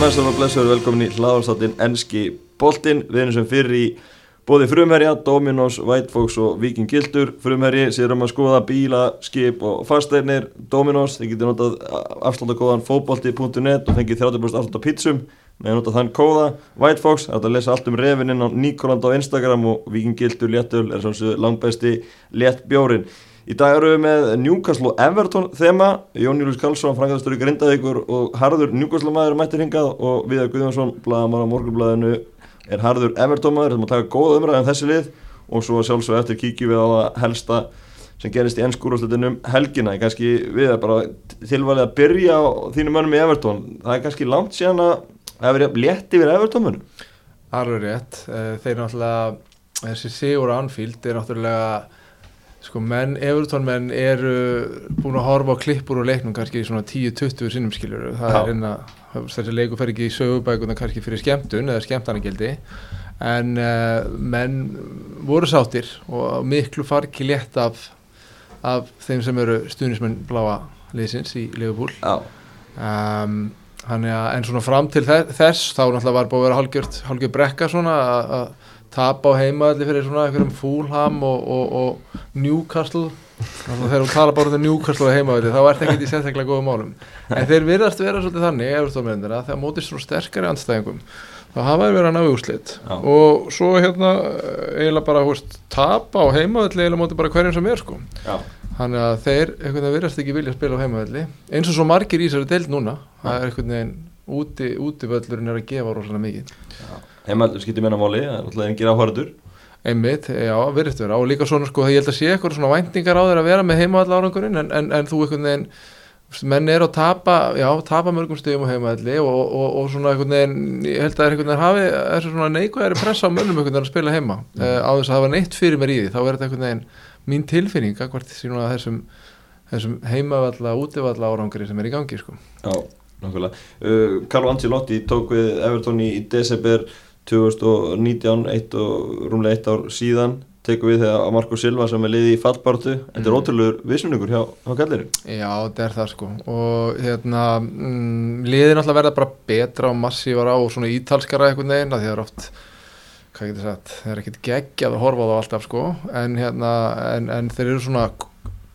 mestar og blessur, velkomin í hlaðarstáttin Enski Boltin, við erum sem fyrir í bóði frumherja, Dominos, White Fox og Viking Gildur, frumherji sérum að skoða bíla, skip og fasteignir. Dominos, þið getur notað afsláttakóðan fóbolti.net og fengið 30% afslátt á pítsum, með notað þann kóða. White Fox, það er að lesa allt um refininn á Nikoland á Instagram og Viking Gildur léttul er svona langbæsti létt bjórin Í dag eru við með Newcastle og Everton þema, Jón Július Karlsson, Frankaðarstöru Grindavíkur og Harður Newcastle maður mættir hingað og Viðar Guðjónsson, blagamar á morgunblæðinu, er Harður Everton maður, þetta maður taka góð umræðan um þessi lið og svo sjálfsög eftir kíkjum við á það helsta sem gerist í ennskúrúslutinum helgina, ég kannski við er bara tilvalið að byrja á þínum mönnum í Everton, það er kannski langt síðan að það hefur létt yfir Everton mönnum. Alveg rétt, eh, þeir náttúrulega, þessi Sigur Anfield er náttúrulega Sko menn, Everton menn eru búin að horfa á klippur og leiknum kannski í svona 10-20 sinnum skiljuru það Já. er einna, þessi leiku fer ekki í sögubækuna kannski fyrir skemmtun eða skemmtanagildi. En uh, menn voru sáttir og miklu farki létt af, af þeim sem eru stuðnismenn bláa leysins í Liverpool. Um, að, en svona fram til þess þá náttúrulega var búin að vera halgjörð brekka svona að tap á heimaðalli fyrir svona einhverjum Fúlham og, og, og Newcastle. Þegar þú tala bara um Newcastle og heimaðalli þá ert ekki í sérstaklega góða málum. En þeir virðast vera svolítið þannig þegar mótist svona sterkari anstæðingum þá hafaði verið að ná úrslit. Og svo hérna eiginlega bara húst, tap á heimaðalli eiginlega móti bara hverjum sem er sko. Já. þannig að þeir einhvern veginn virðast ekki vilja að spila á heimaðalli eins og svo margir í þessari deild núna það er einhvern veginn úti, útivöllurinn heimaldur skiptir meina máli, það er alltaf engin áhörður einmitt, já, vera og líka svona sko, ég held að sé eitthvað svona væntingar á þeir að vera með heimaðall árangurinn en, en, en þú einhvern veginn menn er að tapa, já, tapa mörgum stegum á heimaðalli og, og, og, og svona einhvern veginn, ég held að er einhvern veginn hafi þessu svona neikvæðari pressa á mönnum einhvern veginn að spila heima, mm. uh, á þess að það var neitt fyrir mér í því, þá er þetta einhvern veginn mín tilfinning að hvert þessum, þessum heimavalla, útivalla árangri sem er í gangi sko. Já, nákvæmlega uh, Carlo Ancelotti tók við Everton í, í desember 2019, eitt og rúmlega eitt ár síðan tekum við þegar Marko Silva sem er liði í fallpartu þetta er mm. ótrúlegur vissuningur hjá, hjá Kallirinn Já, þetta er það sko. Og hérna, mm, liðin alltaf verða bara betra og massívar á og svona ítalskara eitthvað neina því það er oft hvað getur sagt, það er ekkert geggjað að horfa á það alltaf sko. En hérna, en, en þeir eru svona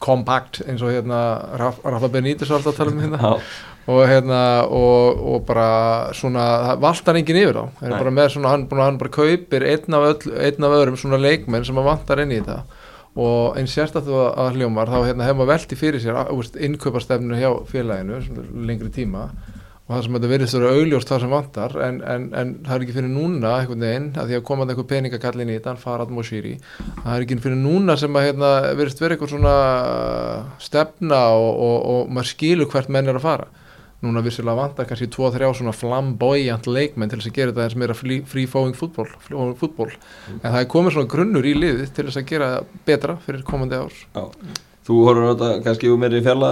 kompakt eins og hérna Rafa Benítez var alltaf að tala um hérna og hérna og, og bara svona valtar enginn yfir þá. Hann er bara með svona, hann, hann bara kaupir einn af, öll, einn af öðrum svona leikmenn sem hann vantar inn í þetta. Og einn sérstaklega að hljómar þá hérna hefur maður velti fyrir sér innköparstefnu hjá félaginu lengri tíma. Og það sem þetta verðist að vera augljóst það sem vantar en, en, en það er ekki fyrir núna einhvern veginn að því að komað einhver peningakall inn í þetta Farad Moshiri, það er ekki fyrir núna sem að hérna, verðist vera eitthvað svona stefna og, og, og maður skilur hvert menn er að fara núna vissilega vantar kannski 2-3 svona flamboyant leikmenn til þess að gera þetta eins meira free-flowing fútból mm. en það er komið svona grunnur í liðið til þess að gera betra fyrir komandi árs Já. Þú horfður á þetta kannski úr meiri fjalla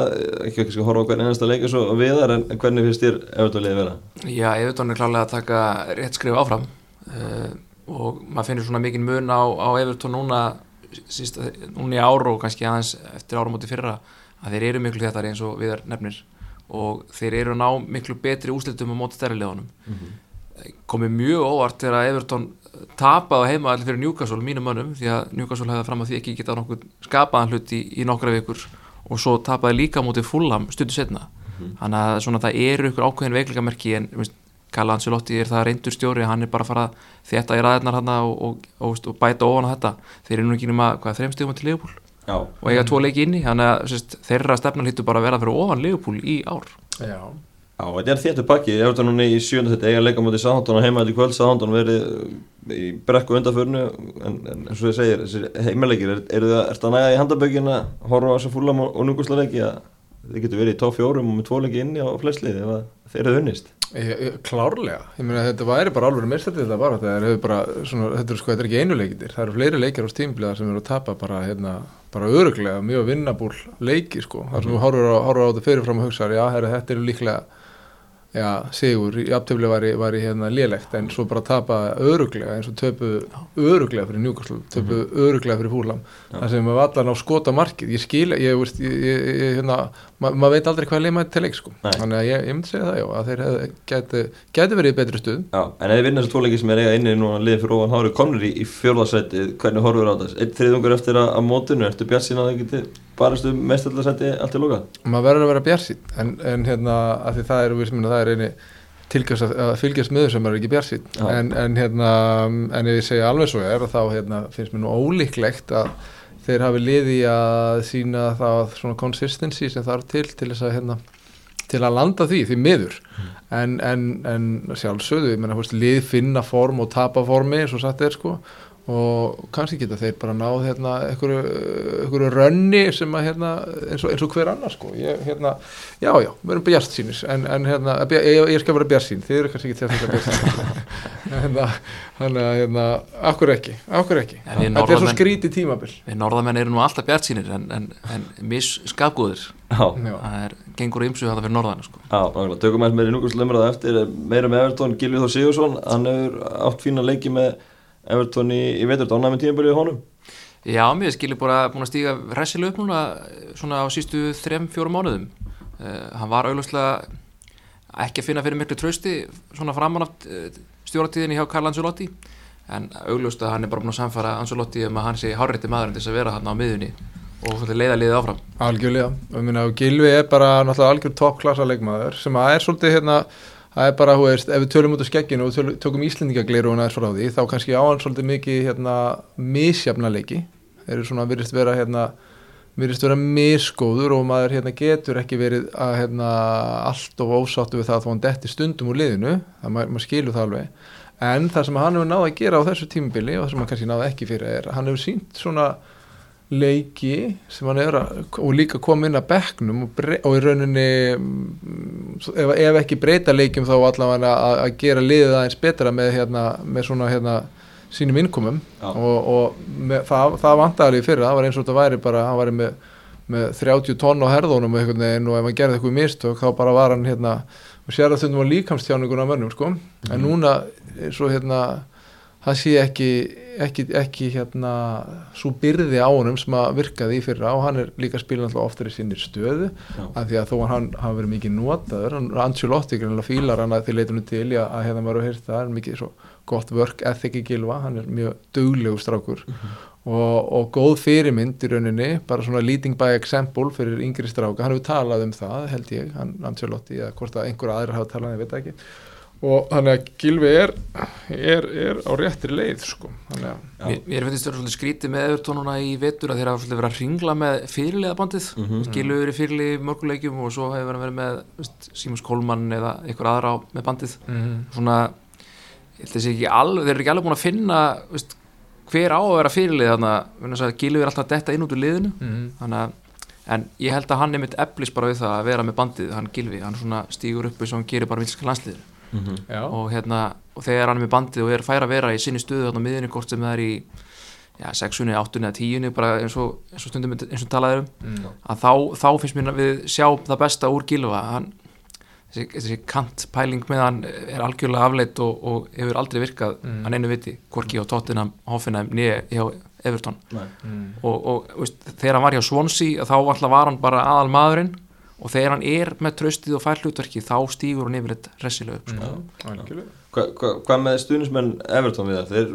ekki kannski horfa á hvern einasta leik og við þar en hvernig finnst þér Evertónliðið vera? Já, Evertón er klálega að taka rétt skrif áfram uh, og maður finnir svona mikið mun á, á Evertón núna sísta, núna í ár og kannski aðeins eftir árum átti fyrra að þeir eru miklu þetta eins og við er nefnir og þeir eru að ná miklu betri úslitum á móti stærrileðunum mm -hmm. komið mjög óvart þegar Everton tapaði heima allir fyrir Newcastle mínum mönnum því að Newcastle hefði fram að því ekki geta nokkuð skapaðan hlut í, í nokkra vikur og svo tapaði líka mótið Fulham stundu setna mm -hmm. þannig að svona, það eru ykkur ákveðin veiklingamerki en Kalla Ancelotti er það reyndur stjóri hann er bara að fara þetta í ræðarnar hann og, og, og, og bæta ofan á þetta þeir eru nú ekki nema stífum til Leopold Já. og eiga tvo leiki inni þannig að sérst, þeirra stefnan hittu bara að vera fyrir ofan Leopold í ár. Já, Já þetta er þéttu pakki. Ég hef þetta núna í sjöndarsett eiga leika mútið Sándón og heimaðið í kvöld. Sándón verið í brekku undanförnu en, en eins og ég segir, þessi heimalegir er, er að næga í handabögin að horfa á þessu fúlam og, og núgúslarleiki að þið getur verið í tóf fjórum og með tvo leiki inni á flestlið ef þeir eru unnist Klárlega, ég meina þetta væri bara alveg mérstættið þetta bara, þetta er, bara, svona, þetta er, sko, þetta er ekki einu leikitir, það eru fleiri leikir á stímbliðar sem eru að tapa bara, hérna, bara öruglega, mjög vinnabúl leiki sko, þar sem þú horfur á, á þetta fyrirfram og hugsaður, já, herri, þetta eru líklega já, sigur, aftöfli var, í- var í hérna lélegt en svo bara tapa öruglega eins og töpu öruglega fyrir Newcastle, töpu öruglega fyrir Fúlam Já. þar sem maður allan á skota markið ég skil, ég veist, hérna ma maður veit aldrei hvað leið maður til leik sko Nei. þannig að ég, ég myndi segja það já, að þeir gæti, gæti verið í betri stuð Já, en ef þið vinna þessu tvoleiki sem er eiga inni núna liðin fyrir ofan háru komnir í, fjórðarsæti hvernig horfur á þess? Eitt þriðungur eftir að, að mótinu, ertu bjart sína geti barast um mestaldarsæti allt í loka? maður verður að vera bjarsýn en, en hérna, að því það er, sem minna, það er eini tilgast að, að fylgjast með þessum er ekki Já. en, en hérna, en ef ég segja alveg svo er þá hérna, finnst mér nú ólíklegt að þeir hafi liði að sína það svona consistency sem þarf til til þess að hérna til að landa því, því miður en, en, en sjálfsögðu, ég meina, þú veist, lið finna form og tapa formi og satt er sko og kannski geta þeir bara náð hérna einhverju, rönni sem að hérna eins og, eins og hver annar sko. Ég, hérna, já já, við erum bjart sínis en, en hérna, ég, ég, ég skal vera bjart sín þið eru kannski ekki til að þetta bjart sín hérna, þannig að hérna akkur ekki, akkur ekki? Þetta er svo Norðurmenn- skrítið tímabil. við norðamenn eru nú alltaf bjart sínir en, en, en miss skapgóðir Já, já, það er gengur ymsu þetta fyrir norðan sko. Já, nákvæmlega, tökum aðeins meira í núkvæmslega eftir. Meira með Everton, Gilvi Þór Sigursson hann hefur átt fína leiki með Everton í, í vetur, dánaði með tímabölið í honum. Já, mér skilur bara búin að stíga hressilega upp núna svona á sístu þrem, fjórum mánuðum. Uh, hann var augljóslega ekki að finna fyrir miklu trausti svona framan af uh, stjóratíðinni hjá Karl Ancelotti. En augljóslega hann er bara búin að samfara Ancelotti um að hann sé hárétti maðurinn til þess að vera hann á miðunni og leiða liðið áfram. Algjörlega. Ég meina, og Gilvi er bara náttúrulega algjör toppklassa leikmaður sem að er svolítið hérna það er bara, hú veist, ef við tölum út af skegginu og tölum, tökum Íslendingagleiru og næst frá því þá kannski á hann svolítið mikið hérna misjafna leiki þeir eru svona virðist vera hérna virðist vera misgóður og maður hérna getur ekki verið að hérna allt of ósáttu við það að þá hann detti stundum úr liðinu, það maður, maður skilur það alveg. En það sem hann hefur náð að gera á þessu tímubili og það sem hann kannski náði ekki fyrir er hann hefur sínt svona leiki sem hann er að, og líka koma inn að bekknum og, og í rauninni mm, ef, ef ekki breyta leikjum þá allavega að, að gera liðið aðeins betra með, hérna, með svona hérna, sínum innkomum. Já. og, og með, það, það vandaði fyrir það var eins og þetta væri bara, hann væri með, með 30 tonn á herðunum og, og ef hann gerði eitthvað mistök þá bara var hann hérna, og sér að stundum á líkamstjáningun á mönnum sko, en núna eins og hérna það sé ekki, ekki, ekki hérna svo byrði á honum sem að virkaði í fyrra og hann er líka að spila náttúrulega oftar í sinni stöðu Já. af því að þó að hann hafa verið mikið notaður hann Ancelotti greinlega fílar hann að því leitunum til í að, að hérna maður hefur heyrt það er mikið svo gott work ethic í gilva hann er mjög duglegu strákur og, og góð fyrirmynd í rauninni bara svona leading by example fyrir yngri stráka, hann hefur talað um það held ég, hann Ancelotti eða hvort að einhver aðra hafa talað, ég veit ekki og þannig að Gilvi er, er, er á réttri leið sko. þannig að. Mér, mér finnst þetta svolítið skrítið með Evertónuna í vetur að þeir hafa svolítið verið að ringla með fyrirliða bandið mm Mhm. -hmm. Gilur er fyrirlið í mörguleikjum og svo hefur verið með veist, Símus Kolmann eða einhver aðra á, með bandið svona ég held að sé ekki alveg, þeir eru ekki alveg búin að finna veist, hver á að vera fyrirlið þannig að Gilur er alltaf detta inn út úr liðinu þannig að en ég held að hann er mitt eflis bara við það að vera með bandið, hann Gilvi, hann svona stígur upp eins og hann gerir bara vinska landsliður Mhm. Já, og, hérna, og þegar hann er með bandið og er fær að vera í sinni stöðu þarna miðinni hvort sem það er í já, 6, 8 eða 10 bara eins og, eins og stundum eins og talaður um mm. að þá, þá finnst mér að við sjá það besta úr Gilva hann, þessi, þessi kant pæling með hann er algjörlega afleitt og, og hefur aldrei virkað Mm. hann einu viti, hvorki á Tottenham, Hoffenheim nýja hjá Everton Nei. Mm. og, og veist, þegar hann var hjá Swansea þá var hann bara aðal maðurinn og þegar hann er með tröstið og fær hlutverki þá stígur hann yfir þetta resilega upp sko. Mm. Algjörlega. Hva, hva, hvað með stuðnismenn Everton við það? Þeir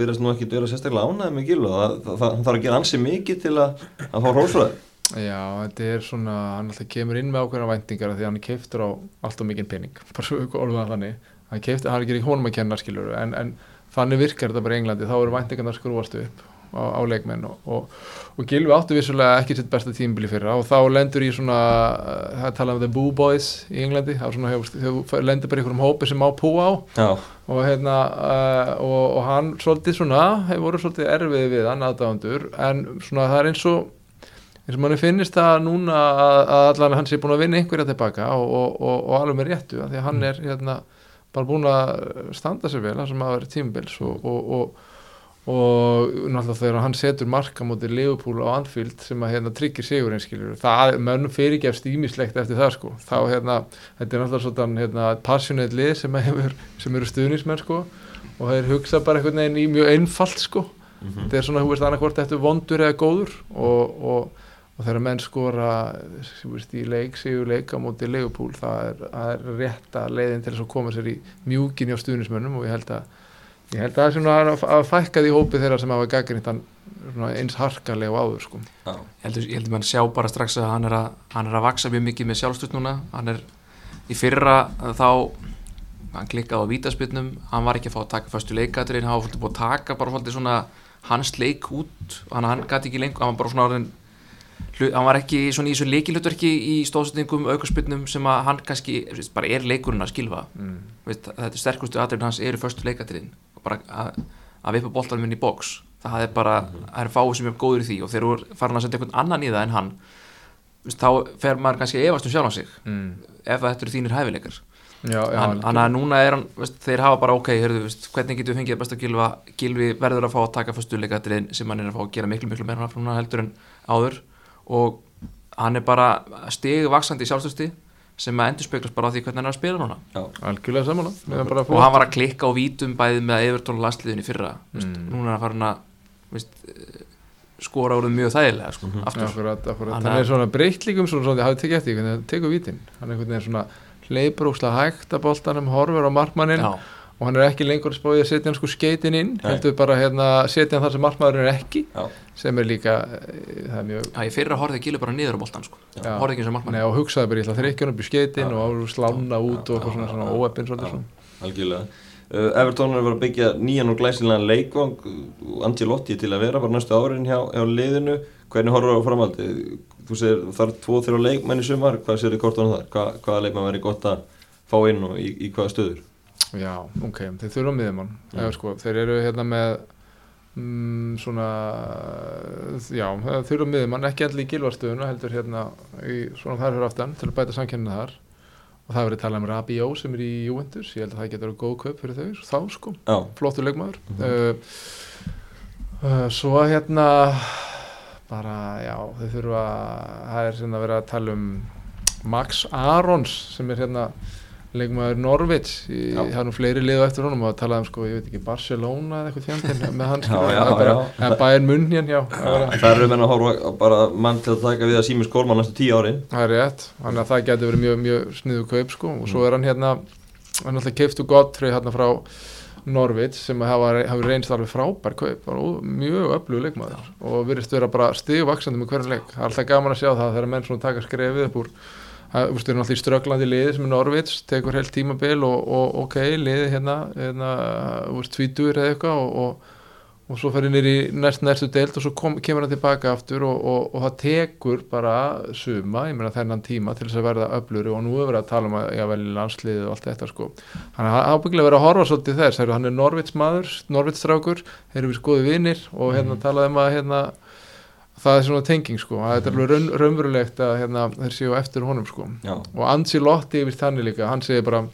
virðast nú ekki vera sérstaklega ánæði með Gilva það, það, það, það þarf að gera ansi mikið til að, að fá hrósfræði Já, þetta er svona, hann alltaf kemur inn með ákveðna væntingar af því að hann keiftur á alltaf mikinn pening, bara svo orðað þannig hann keiftur, hann er ekki honum að kenna skilur en, en þannig virkar þetta bara í Englandi þá eru væntingarna skrúast upp á, á leikmenn og, og, og Gilvi áttu vissulega ekki sitt besta tímbili fyrra og þá lendur í svona, uh, það er talað um the boo boys í Englandi, þá svona hefur, lendur bara einhverjum hópi sem má púa á. Já, og hérna uh, og, og hann svolítið svona hefur voru svolítið erfið við hann aðdáðandur en svona það er eins og eins og manni finnist það núna að, að allan hann sé búin að vinna einhverja tilbaka og, og, og, og alveg með réttu því að hann er hérna bara búin að standa sér vel það sem að vera tímubils og, og, náttúrulega þegar hann setur marka mútið Leopold á Anfield sem að hérna tryggir sigur einskilur það mönnum fyrirgefst ímislegt eftir það sko. Þá hérna, þetta er náttúrulega svona hérna, passionate lið sem, hefur, sem eru stuðnismenn sko. Og þeir hugsa bara einhvern veginn í mjög einfalt sko. Mm -hmm. þetta er svona, hú veist, annarkvort eftir vondur eða góður og, og, og þegar menn skora veist, í leik, sigur leik á móti Leopold það er, það er rétta leiðin til þess að koma sér í mjúkin hjá stuðnismönnum og ég held að ég held að það er svona að, að fækkað í hópi þeirra sem hafa gaggrind eins harkalega og áður sko. Ég ég heldur mann sjá bara strax að hann er að, hann er að vaksa mjög mikið með sjálfstöld núna. Hann er í fyrra þá hann klikkaði á vítaspilnum hann var ekki að fá að taka fyrstu leikaturinn hann var búin að taka bara svolítið svona hans leik út. Hann, hann gæti ekki lengur, hann var bara svona orðin hann var ekki svona í þessu leikilutverki í stóðsendingum, aukarspilnum sem að hann kannski, bara er leikurinn að skilfa. Mm. Veist, þetta er sterkustu aðrifin hans eru fyrstu leikaturinn bara að, að vipa boltanum inn í bóks það er bara, það er fáið sem er góður í því. Og þeir eru farin að setja einhvern annan í það en hann veist, þá fer maður kannski að efast um sjálf á sig Mm. ef þetta eru þínir hæfileikar. Þannig að núna er hann, veist, þeir hafa bara ok, veist, hvernig getum við fengið besta gilva? Gilvi verður að fá að taka fyrstu leikatriðin sem hann er að fá að gera miklu miklu meira og hann er bara stegu vaksandi í sjálfstöðsti sem að endur speglast bara á því hvernig hann er að spila núna. Algjörlega saman og hann var að klikka á vítum bæði með Evertón og landsliðin í fyrra. Mm. núna er hann farin að veist, eh, skora úr mjög þægilega sko, Mhm. aftur. Akkurat, akkurat. Hann Hann er- svona breytt líkum svona, svona, hafið tekið eftir, því hvernig hann tekur vítin. Hann er svona hleypur óslega hægt að boltanum, horfur á markmannin Já, og hann er ekki lengur að spáði að setja hann sko skeitin inn, Nei. heldur bara hérna setja hann þar sem markmaðurinn er ekki Já. sem er líka, eh, það er mjög Já, ég fyrra horfði gilvi bara niður á boltan sko. Já. horfði ekki eins og markmann Nei, og hugsaði bara, ég ætla að þrykja hann upp í skeitin Já. og slána út Já, og eitthvað svona, óeppin svolítið algjörlega uh, Evertón er að vera að byggja nýjan og glæsilegan leikvang uh, Angelotti til að vera bara næstu árin hjá, hjá liðinu hvernig horfur á framaldi þú segir það er tvo þrjá leikmenn í sumar hvað sér þið kort á þar, Hva, hvaða leikmenn væri gott að fá inn og í, í hvaða stöður Já, ok, þeir þurfa miðjumann. Já. Eða, sko, þeir eru hérna með mm, svona já, þurfa miðjumann ekki allir í gilvarstöðuna heldur hérna í svona þar fyrir aftan til að bæta samkennina þar. Og það verið talað um Rabió sem er í Juventus. Ég held að það getur verið góð kaup fyrir þau þá sko, Já, flottur leikmaður. Mhm. uh, uh, svo hérna bara, já, þeir þurfa það er hérna verið að tala um Max Arons sem er hérna leikmaður Norvits það er nú fleiri liðu eftir honum að tala um sko, ég veit ekki, Barcelona eða eitthvað fjandinn með hans já. eða Bayern Munchen, já, það en eru menn að horfa bara mann til að taka við að Símis Kólmann næstu tíu árin. Það er rétt, þannig að það getur verið mjög, mjög sniðu kaup sko. Og svo er hann hérna hann alltaf keiftu Godfrey hérna frá Norvits sem hafa, hafa reynst alveg frábær kaup, mjög öflug leikmaður. Og virðist vera bara stigvaksandi með hverju leik, alltaf gaman að sjá það þegar menn svona taka skrefið upp úr það, erum alltaf í ströglandi liði sem er Norvits tekur heilt tímabil og, og ok liði hérna, hérna þú veist, tvítur eða eitthvað og, og og svo fer henni í næst næstu deild og svo kom, kemur hann tilbaka aftur og, og, og það tekur bara suma, ég meina þennan tíma til þess að verða öfluri og nú er verið að tala um að ég vel líðið og allt þetta sko hann er ábyggilega verið að horfa svolítið þess hann er Norvits maður, Norvits strákur þeir eru við skoði vinir og hérna Mhm. talaði um að hérna, það er svona tenging sko, að þetta er alveg raun, raunverulegt að hérna, þeir séu eftir honum sko. Já, og Ancelotti yfir þannig líka, hann segir bara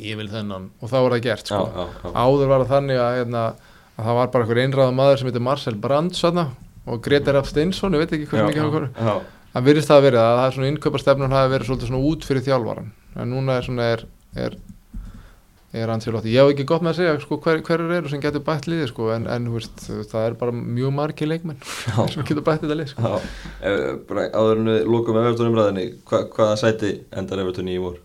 ég vil þennan. Og þá var það gert sko. Já, já. áður var það þannig að, hérna, að það var bara einhver einræða maður sem heitir Marcel Brandt svona, og Gretar Rapp Steinsson, ég veit ekki hvernig hann það virðist það að verið að það er svona innkaupastefnun hafi verið svona út fyrir þjálfaran en núna er svona er, er, er Ancelotti, ég hef ekki gott með að segja sko, hver, hverjur eru sem getur bætt liðið sko, en, en þú veist, það er bara mjög margi leikmenn sem getur bætt þetta lið sko. Já, eh, bara áður en við lókum Evertón umræðinni, hva, hvaða sæti endar Evertón í vor?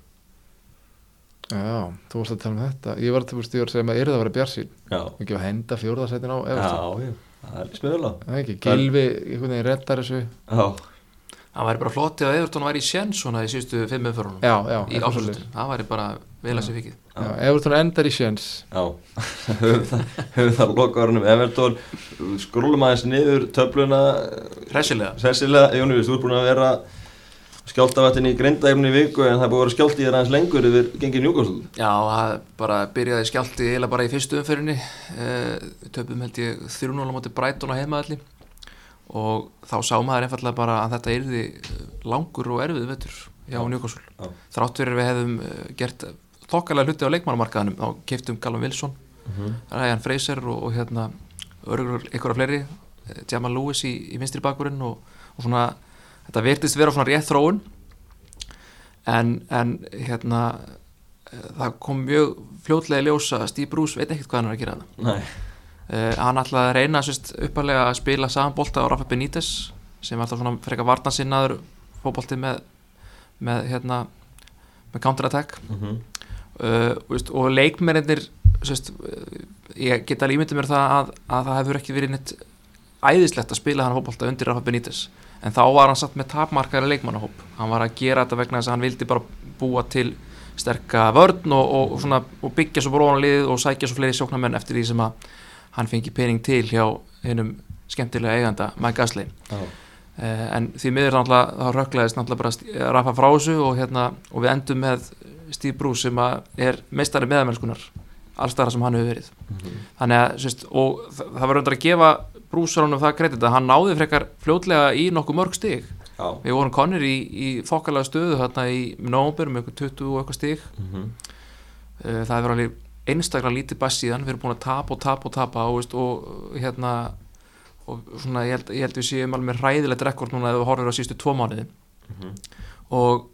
já, þú varst að tala um þetta. Ég var, þú veist, ég var að segja að yrði að vera bjarsýn Já, ekki að henda fjórðarsætin á Everton. já, já, það er smöðulega það er ekki, Gilvi einhvern veginn reddar þessu. Já, það væri bara flott ef Evertón væri í sjens svona í síðustu fimm í Everton endar í sjens já. Höfum það, höfum það lokaðurinn um Evertón Skrúlum aðeins niður töfluna. Hressilega, Sessilega, Jóni, þú ert búin að vera skjáltavættin í grindæfni í viku en það búin að vera skjált í þér aðeins lengur yfir gengið njúkostul já, það bara byrjaði skjálti eiginlega bara í fyrstu umferðinni. Uh, töpum held ég 3-0 á móti Brighton á heimaðalli og þá sá maður einfallega bara að þetta yrði eh, langur og erfið vettur hjá Já. þrátt þokkalega hluti á leikmannamarkaðanum þá keftum Callum Wilson Ryan Fraser og, og hérna örgur ykkur af fleiri eh, Jamal Lewis í, í vinstri bakurinn og, og svona þetta virtist vera svona rétt þróun. En, en hérna eh, það kom mjög fljótlega í ljósa að Steve Bruce veit ekkert hvað hann er að gera það uh, hann ætlaði að reyna sérst, uppalega að spila samanbolta á Rafa Benítez sem alltaf svona frekar varnansinnaður fótbolti með, með hérna með counter-attack. Mhm, uh, veist, og leikmennir uh, ég get alveg ímyndið mér það að, að það hefur ekki verið neitt æðislegt að spila hann fótbolta undir Rafa Benítez. En þá var hann satt með tapmarkari leikmannahóp. Hann var að gera þetta vegna þess að hann vildi bara búa til sterka vörn og, og, og, svona, og byggja svo bróðan liðið og sækja svo fleiri sjóknarmenn eftir því sem að hann fengi pening til hjá hennum skemmtilega eiganda Mike Gasley já, Eh, en því miður þá rögglaðist náttúrulega bara Rafa frá þessu og, hérna, og við endum með Steve Bruce sem er meistari meðamennskunar allstara sem hann hefur verið. Mhm, þannig að sérst, og það, var undir að gefa Bruce honum það kredit að hann náði frekar fljótlega í nokkuð mörg stig. Já, við vorum konir í, í þokkalega stöðu þarna í nómber með eitthvað 20 og eitthvað stig. Mhm, Eh, það hefur alveg einstaklega lítið bass síðan. Við erum búin að tapa og tapa og tapa og, veist, og hérna og svona ég held, ég held við séum alveg ræðilegt rekord núna ef við horfum á sístu tvo mánuði. Mhm, og,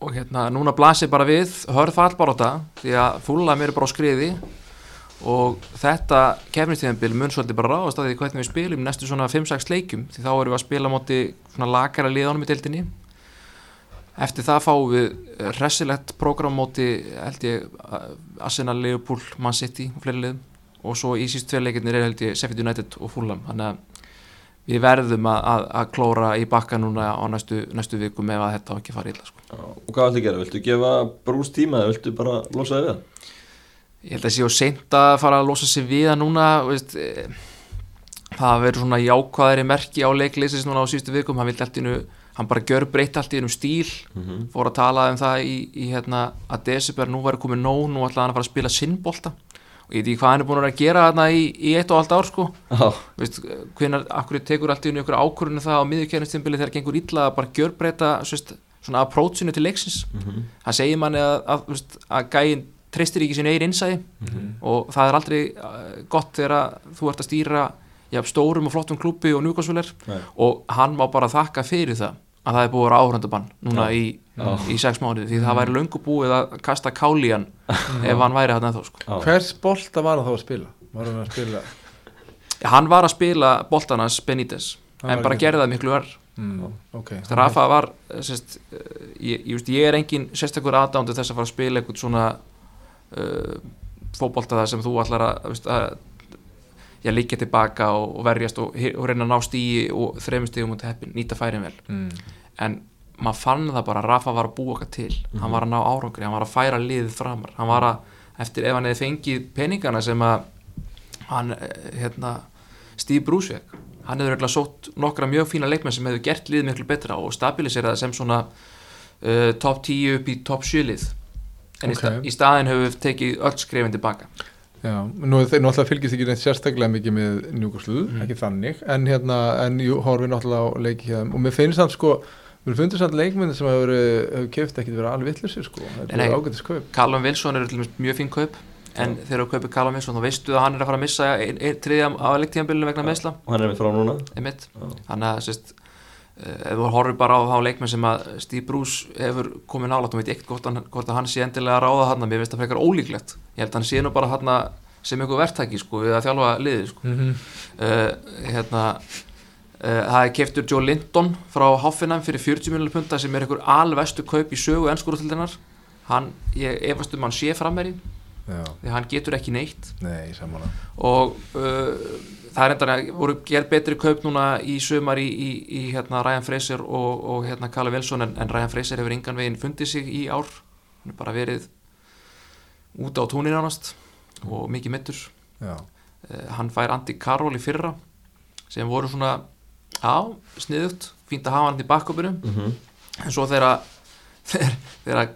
og hérna núna blasir bara við hörð fallbaróta því að fúla mér er bara á skriði. Og þetta kefnistíðanbíl mun svolítið bara ráðast að því hvernig við spilum næstu svona 5-6 leikjum því þá erum við að spila móti svona lakara liðanum í deildinni. Eftir það fáum við hressilegt prógram móti held ég Arsenal, Liverpool, Man City og fleiri liðum. Og svo í síst tvei leikirnir er held ég Sheffield United og Fulham. Þannig að við verðum að, að, að klóra í bakka núna á næstu, næstu vikum ef að þetta ekki fara illa sko. Og hvað viltu gera? Viltu gefa brúst tíma eða viltu bara losa þig við það? ég held að sé á seint að fara að losa sig við það núna veist, eh, það verður svona jákvæðari merki á leikleysis núna á síðustu vikum hann, einu, hann bara gjör breytt allt í einu stíl Mhm, fór að tala um það í, í hérna, að December nú væri komið nóg nú ætlaði hann að fara að spila sinnbolta og ég veit ekki hvað hann er búin að gera þarna í, í eitt og allt ár sko. Já, Veist, hvenar, akkur tekur allt í einu ykkur ákvörðinu það á miðurkernistimbili þegar gengur illa að bara gjörbreyta svist, svona approachinu til leiksins? Mhm, hann segir manni að, að, veist, að gæin treystir ekki sín eigin innsæði mhm, og það er aldrei uh, gott þegar þú ert að stýra ja, stórum og flottum klúpi og njúkvæmsvöler Nei. og hann má bara þakka fyrir það að það er búið að vera áhrandabann núna Já. í, Já. í sex mánuði því það væri löngu búið að kasta hann ef hann væri hann eða sko. Hvers bolta var hann þá að spila? Var hann að spila? hann var að spila boltanas Benítez Hann en bara gerði það miklu verð Mm, ok. Rafa var sérst, uh, ég, ég, ég er engin sérstakur aðdándu þess að fara að spila eitthvað svona uh, fótbolta það sem þú ætlar að, að já, líka tilbaka og, og verjast og, og reyna að ná stíi og þreymur stígum út heppin, nýta færin vel. Mm. en maður fann það bara Rafa var að búa okkar til. Hann var að ná árangri, hann var að færa liðið framar. Hann var að, eftir ef hann hefði fengið peningana sem að hann, eh, hérna, Steve Bruce fekk hann hefur regla sótt nokkra mjög fína leikmenn sem hefur gert liðið miklu betra og stabilisera það sem svona uh, top 10 upp í top 7 lið. En í, sta, Ok. í staðin hefur við tekið öll skrefin tilbaka Já, nú þeir náttúrulega fylgist ekki neitt sérstaklega mikið með njúkoslu, Mhm. ekki þannig en hérna, en jú, horfið náttúrulega á leiki hjá þeim. Og mér finnst það sko mér finnst það leikmyndi sem hefur, hefur keft ekkit verið alveg vittlisir sko, þetta Nei, er nei. ágætis kaup. Callum Wilson er til dæmis mjög fín kaup en þegar þú kaupir Callum Wilson þá veistu að hann er að fara að missa ein, ein, triðja á leiktíðanbylunum vegna meðsla og hann er með frá núna. Þannig að sérst, ef þú horfir bara á þá leikmenn sem að Steve Bruce hefur komið nálægt og veit ekkert hvort, hvort að hann sé endilega að ráða hann mér finnst það frekar ólíklegt. Ég held að hann sé nú bara hann sem einhver verktæki sko, við að þjálfa liðið sko. mm -hmm. uh, hérna uh, það er keftur Joe Linton frá Hoffenheim fyrir 40 miljonar punta sem er einhver alvestu kaup í sögu ennskúrútildinnar hann, ég efast um hann sé frammeri Já, því hann getur ekki neitt. Nei, og uh, það er enda að voru gerð betri kaup núna í sömar í, í, í hérna Ryan Fraser og, og hérna Kalle Wilson en, en Ryan Fraser hefur engan veginn fundið sig í ár. Hann er bara verið út á tónin ánast og mikið mittur Já, uh, hann fær Andy Carroll í fyrra sem voru svona á, sniðugt, fínt að hafa hann í bakkopinu mm -hmm. en svo þegar þegar,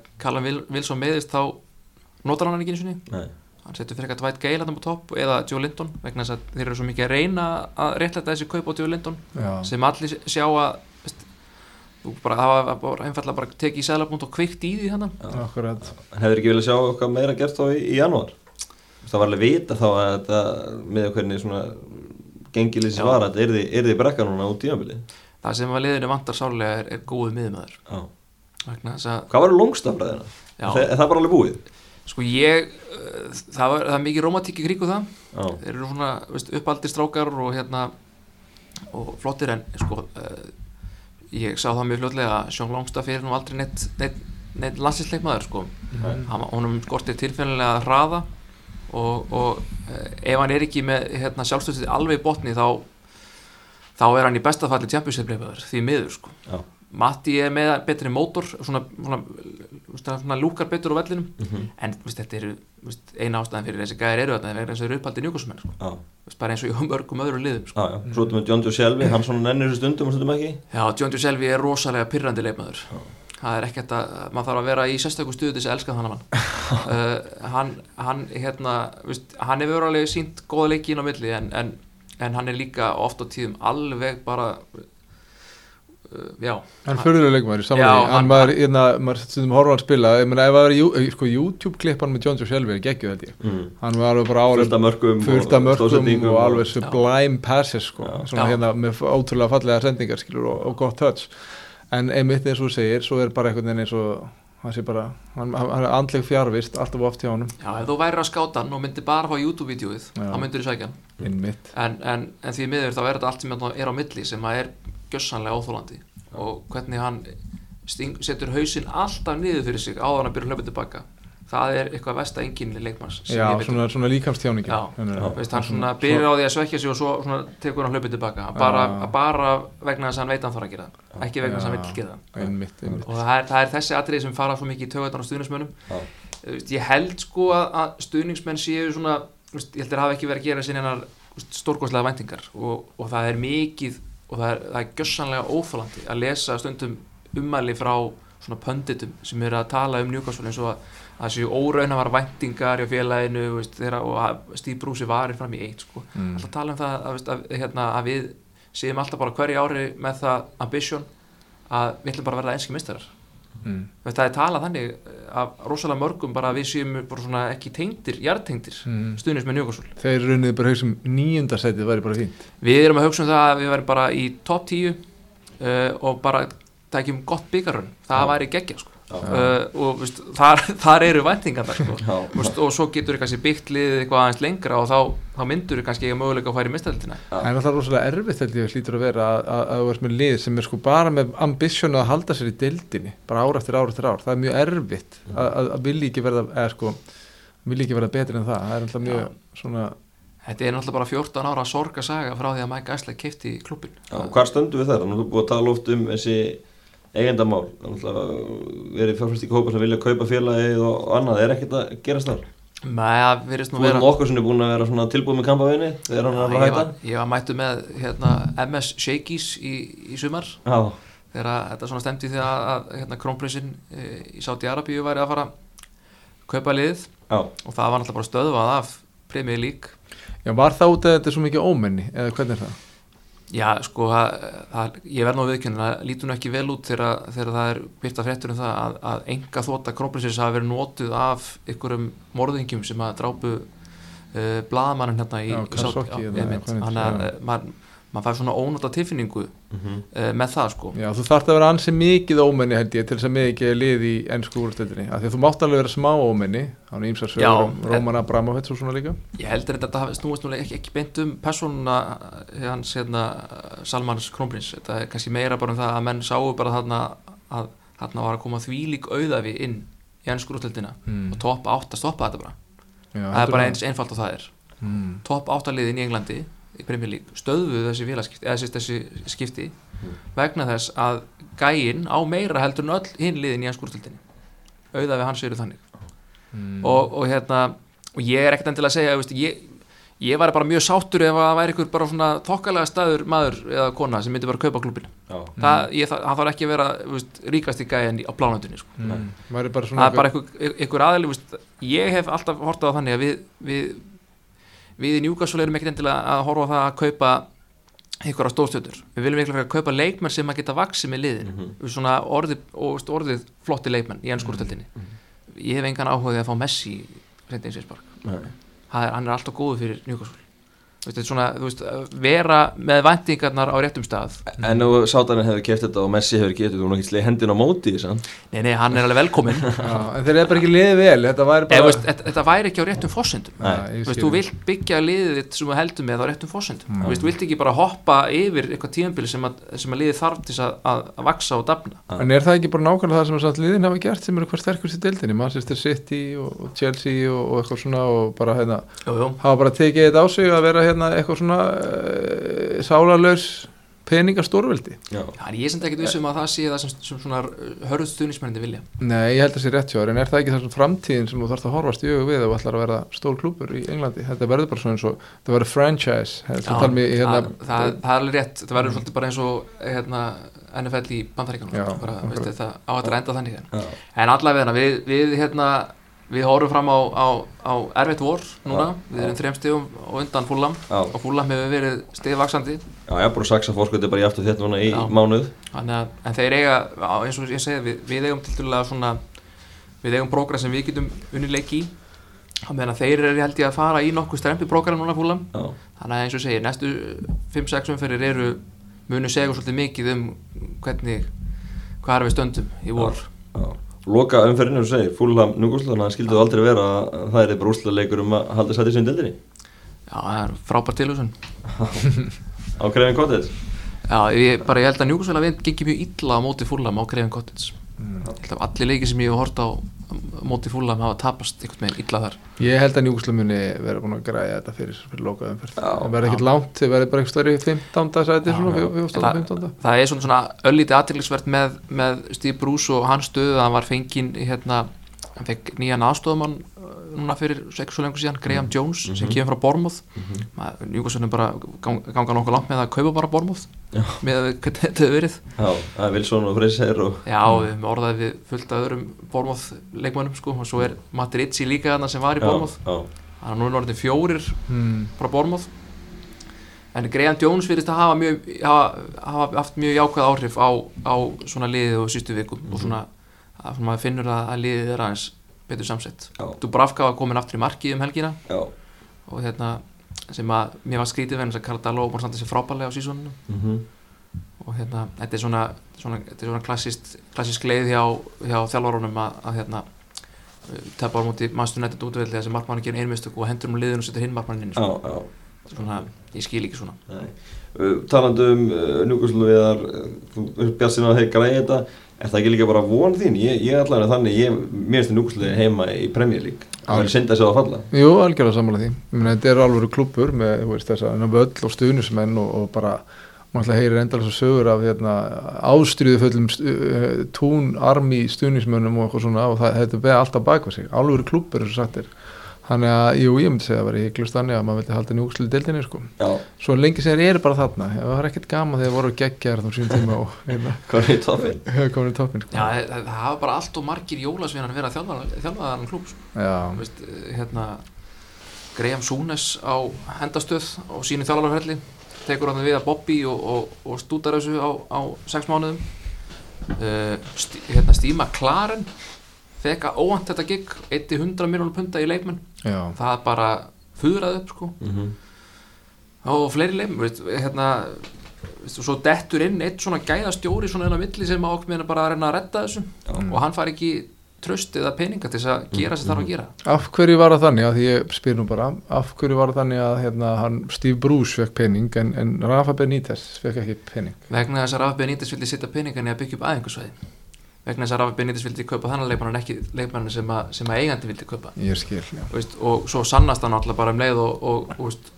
Wil- Wilson meðist þá notar hann ekki eins og niður Nei, hann setur fyrir eitthvað Dwight Gale hann á topp eða Joe Linton vegna þess að þeir eru svo mikið að reyna að réttlæta þessi kaup á Joe Linton já, sem allir sjá að veist, þú bara hafa bara einfallega bara tekið í sælabúnd og kveikt í því hann hefur ekki viljað sjá okkar meira gert þá í, í janúar það var alveg vita þá að þetta með hvernig svona gengilísi var að er þið, er brekka núna út tímabilið það sem að liðinu vantar sárlega er, er góðu miðumæður Já. vegna þess að Hvað var longstafræðina? Já. Er, er það bara alveg búið? Sko ég uh, það, var, það er mikið romantík í kríku það. Já, þeir eru svona veist, uppaldir strákar og hérna og flottir en sko uh, ég sá það mjög fljótlega að Sjón Longstaff er nú aldrei neitt, neitt, neitt landsinsleikmaður sko. Mhm. Hann- honum skortir tilfennilega hraða og, og uh, ef hann er ekki með hérna, sjálfstöðsið alveg í botni þá þá er hann í bestafalli championship-leikmaður því miður sko. Já, Matti er með betri mótor svona, svona, svona, lúkar betur á vellinum Mhm. en veist, þetta eru veist, eina ástæðan fyrir þessi gæðir eru þess að þeir eru uppaldi njúkosmenn sko. Veist, bara eins og í mörgum öðrum liðum sko. já. Svo erum við John Joe Shelby, hann svona nennir þessu stundum og stundum ekki Já, John Joe Selvi er rosalega pyrrandi leikmaður það er ekkert að, maður þarf að vera í sérstöku stuðu til þess að elska þannig mann uh, hann, hann hérna veist, hann hefur alveg sínt góða leiki inn á milli en, en, en hann er líka oft á tíðum alveg bara já, Hann í Já, samanlega hann- Hann maður, hérna, maður stundum horfa hann spila. Ég meina ef það jú- sko, YouTube-klippan með John Joe Shelby er geggjuð held ég. Mm. Hann var alveg bara Fullt alveg af mörgum fullt af mörgum og alveg sublime passes sko, Já. svona Já. hérna með ótrúlega fallega sendingar skilur og, og gott touch. En einmitt eins og þú segir, svo er bara einhvern veginn eins og hann sé bara, hann, hann hann er andleg fjárvist alltaf oft hjá honum. Já, ef þú væri að skáta hann og myndir bara fá YouTube-vídeóið þá myndir þú sækja hann. Einmitt. En, en, en því miður þá er þetta allt sem er á milli sem að er gjössanlega óþólandi og hvernig hann sting, setur hausinn alltaf niður fyrir sig áður en að byrja hlaupið tilbaka það er eitthvað vest að enginni leikmanns Já, um. svona, svona líkamstjáningin Já. Já. Veist, hann svona byrjar á því að svekja sig og svo svona tekur hann hlaupið tilbaka bara, Já. bara vegna þess að hann veit að hann þarf að gera það ekki vegna þess að hann vill gera það einmitt, einmitt. og það er, það er þessi atrið sem fara svo mikið í Já. Þú veist, ég held sko að, að stuðningsmenn séu svona, ég held að hafa ekki verið að gera stórkostlega væntingar og, og það er mikið og það er, það er gjössanlega óþólandi að lesa stundum ummæli frá svona pönditum sem eru að tala um Newcastle eins og að það séu óraunavara væntingar hjá félaginu veist, þeirra, og Steve Bruce varir fram í eitt sko. Mm. alltaf tala um það að, að, hérna, að við séum alltaf bara hverju ári með það ambition að við ætlum bara að verða enski mistarar Mm. Það er talað þannig eh, af rosalega mörgum bara að við séum bara svona ekki tengdir, jartengdir Mm. stuðnins með Newcastle. Þeir runniði bara hausum nýjundasætið væri bara fínt Við erum að hugsa um það að við verðum bara í top 10 uh, og bara tækjum gott byggarun, það Já. væri geggja sko. Já. uh, og veist, þar, þar eru væntingar sko. Já. og svo getur við kannski byggt liðið eitthvað aðeins lengra og þá, þá myndur við kannski eiga möguleika að færa í mistældina Já. Það er alltaf rosalega erfitt held ég hlýtur að vera að, að, að þú ert með lið sem er sko bara með ambisjonu að halda sér í deildinni bara ár eftir ár eftir ár, það er mjög erfitt að, að, að vilja ekki verða eða sko, vilja ekki verða betri en það það er alltaf mjög svona Þetta er náttúrulega bara 14 ára sorga saga frá því að Mike Ashley kefti klubin Eigendamál. Verið fjárfæstík hópa sem vilja kaupa félagið og annað, er ekkert að gerast þar? Nei, það virðist nú Þú vera erum okkur sem er búin að vera svona tilbúið með kampaðinni þegar hann er að hætta? ég var mættu með hérna, MS Shakies í, í sumar. Já, þegar að þetta svona stemdi því að, að hérna, krónprinsinn e, í Sáti Arabíu væri að fara að kaupa liðið. Já, og það var náttúrulega bara stöðvað af Premier League. Já, var það út að þetta er svo mikið ómenni eða hvernig er það? Já, sko, það, það, ég verð nú viðkjörn það lítur nú ekki vel út þegar, þegar það er byrta fréttur um það að, að enga þóta krónprinsins hafi verið notuð af ykkurum morðingjum sem að drápu uh, blaðmannin hérna í heitir, þannig að eh, maður maður fær svona ónóta tilfinningu mhm, uh, með það sko. Já, þú þarft að vera ansi mikið ómenni held ég til þess að mig ekki lið í ennsku úrstöldinni af því að þú mátt alveg vera smá ómenni hann er ímsar Já, sögur um en- Róman Abramovits og svona líka. Ég heldur þetta hafi snúist núlega ekki, ekki beint um persónuna hans hérna, Salmans Krónprins þetta er kannski meira bara um það að menn sáu bara þarna að þarna var að koma þvílík auðafi inn í ennsku úrstöldina mm. og topp 8 stoppa þetta bara. Já, það er bara eins einfalt og það er. Mm. topp 8 liðin í Englandi í Premier League stöðuðu þessi þessi, þessi skipti Mhm. vegna þess að gæinn á meira heldur en öll hinn liðin í ennskúrstildinni auðafi hans eru þannig Mm. og, og hérna og ég er ekkert endilega að segja veist, ég, ég var bara mjög sáttur ef að það væri ykkur bara svona þokkalega staður maður eða kona sem myndi bara að kaupa klubin já, það, ég, það, það þarf ekki að vera veist, ríkast í gæðin á plánöndunni sko. mm. Bara það svona er bara ykkur, ykkur aðli veist, ég hef alltaf hortað á þannig að við við, við í Newcastle erum ekkert endilega að horfa það að kaupa á stóðstjöldur við viljum eitthvað að kaupa leikmenn sem að geta vaksið með liðin Mhm. við svona orðið, orðið flotti leikmenn í ennskúrtöldinni ég hef engan áhuga að fá Messi reyndi eins og nei, hann er alltaf góður fyrir Newcastle Þú veist, þetta er svona, þú veist, vera með væntingarnar á réttum stað. En nú sátaninn hefur keft þetta og Messi hefur getið þú nú ekki slegið hendin á móti Nei, nei, hann er alveg velkominn. Já, en þeir eru bara ekki liðið vel þetta væri bara veist, þetta, þetta væri ekki á réttum fósendum Þú vilt byggja liðið þitt sem þú heldur með á réttum fósendum. Þú vilt ekki bara hoppa yfir eitthvað tíðanbili sem, að, sem að liðið þarf til að, að, að vaksa og dafna. En er það ekki bara nákvæmlega það sem að samt liðin hafa gert sem eru hvað sterkust í deildinni, Manchester City og, og Chelsea og, og hérna, þetta á að eitthvað svona uh, sálarlaus peningastórveldi. Já, Já, en ég sem ekki vissum að það sé það sem, sem svona hörð stuðnismennindi vilja. Nei, ég held að það sé rétt hjá þér, en er það ekki þessum framtíðin sem þú þarfst að horfast í augu við ef þú ætlar að verða stór klúpur í Englandi? Þetta verður bara svona eins og, það verður franchise þetta Já, tala mér hérna það, það, það er alveg rétt, það verður svolítið bara eins og hérna, NFL í akkurat. veist, þetta á að enda þannig hérna. já, en allavega við, við, hérna, við horfum fram á, á, á erfitt vor núna, Já, við erum þrejum stegum og undan fúlam já, og fúlam hefur verið stegvaksandi já, ég er bara að saksa fórsköldi bara í aftur þetta núna í Já. mánuð. Þannig að, en þeir eiga, eins og ég segi, við, við eigum til dælulega svona, við eigum brókra sem við getum unni leik í, meðan að þeir eru held ég að fara í nokkuð strempi brókra núna fúlam, Já, þannig að eins og ég segi, næstu 5-6 umferðir eru, munu segja svolítið mikið um hvernig, hvað er við stöndum í vor. já Loka umferðinu og segir, fúlam núgúslan það skildu aldrei vera að það er bara úrslega leikur um að halda sæti sinni dildinni Já, það er frábært tilhugsun. á Krefin Cottage Já, ég, bara ég held að við gengið mjög illa á móti fúlam á Greifin Cottage. Mm. Ég held að allir leikir sem ég hef hort á móti fúlam hafa tapast einhvern veginn illa þar. Ég held að Njúkslu muni vera búin að græja þetta fyrir, fyrir lokaðum fyrir Já, það verður ekkert langt, það verður bara eitthvað stærri 15. sæti, Já, svona já. 14. Það- 15. það er svona, svona öllítið aðteglisvert með, með Steve Bruce og hans stöðu að hann var fenginn í hérna, hann fekk nýjan aðstofamann uh, núna fyrir svo lengur síðan, Graham Jones sem Mhm. kemur frá Bournemouth Mhm. Júkosvöldin bara gang, ganga nokkuð langt með að kaupa bara Bournemouth Já. með að hvernig þetta hefur verið Já, það er Wilson og Freyser og Já, við höfum orðaði við fullt af öðrum Bournemouth leikmönnum sko og svo er Matti Ritchie líka þarna sem var í Bournemouth Já, þannig að nú er orðin fjórir Hmm. frá Bournemouth en Graham Jones virðist að hafa, mjög, hafa, hafa haft mjög jákvæð áhrif á, á svona liðið og sístu vikum og svona að maður finnur að, að liðið er aðeins betur samsett. Dubravka var komin aftur í marki um helgina. Já. Og hérna sem að mér var skrítið þess að Cardallo búin að standa sér frábælega á sísoninu. Mhm. og hérna þetta er svona, svona, þetta er svona klassist, klassist leið hjá, hjá þjálfarunum að, að hérna tapa á móti mannstunættið útvöldi þessi markmann gerir einmistök og hendur um liðun og setur hinn markmann inn sko. já svona, ég skil ekki svona. Nei. Uh, Talandi um uh, Núgúslu viðar uh, bjart sinna að þeir græði þetta er það ekki líka bara von þín? Ég, ég allavega þannig, ég, mér finnst Núgúslu heima í Premier League. Það er synd að það falla. Jú, algjörlega sammála því. Meina, þetta er alveg klubur með veist, þessa ná, völl og stuðnismenn og, og bara maður ætla að heyra endala svo sögur af hérna, ástriðu fullum uh, tún, armi stuðnismennum og eitthvað svona og það, þetta beða alltaf baka sig. Alveg klubur eins og sagt er þannig að, jú, ég myndi segja að vera hygglust þannig að maður vildi halda njúkslu deildinni sko. Já, svo lengi sem þeir eru bara þarna það var ekkert gaman þegar þeir voru geggjar þá sín tíma og hérna, hvað er í toppin? hefur komin í toppin sko. Já, það, það hafa bara allt og margir jólasveinar að vera þjálfaðan klúb sko. Já, Þú veist, hérna Graham Súnes á hendastöð á sínu þjálfarferðli tekur hann við að Bobby og, og, og stútar þessu á, á sex mánuðum uh, stí, hérna Að óvant þetta gig 100 miljónum punta í leikmenn. Já, það bara fuðraði upp sko. Mm -hmm. og fleiri leikmenn veist, hérna veist, svo dettur inn eitt svona gæðastjóri svona inn á milli sem ákveð meina bara að reyna að redda þessu. Mm. og hann fari ekki tröst eða peninga til þess að gera sem þarf að gera. Af hverju var það þannig að því ég spyr nú bara af hverju var það þannig að hérna, hann, Steve Bruce fekk pening en, en Rafa Benítez fekk ekki pening? Vegna þess að Rafa Benítez vildi setja peningan í að byggja upp aðeingarsvæði vegna þess að Rafa Benítez vildi kaupa þannig leikmann en ekki leikmann sem, að, sem að eigandi vildi kaupa. Ég skil, já, veist, og svo sannast hann alltaf bara um leið og, og, og veist,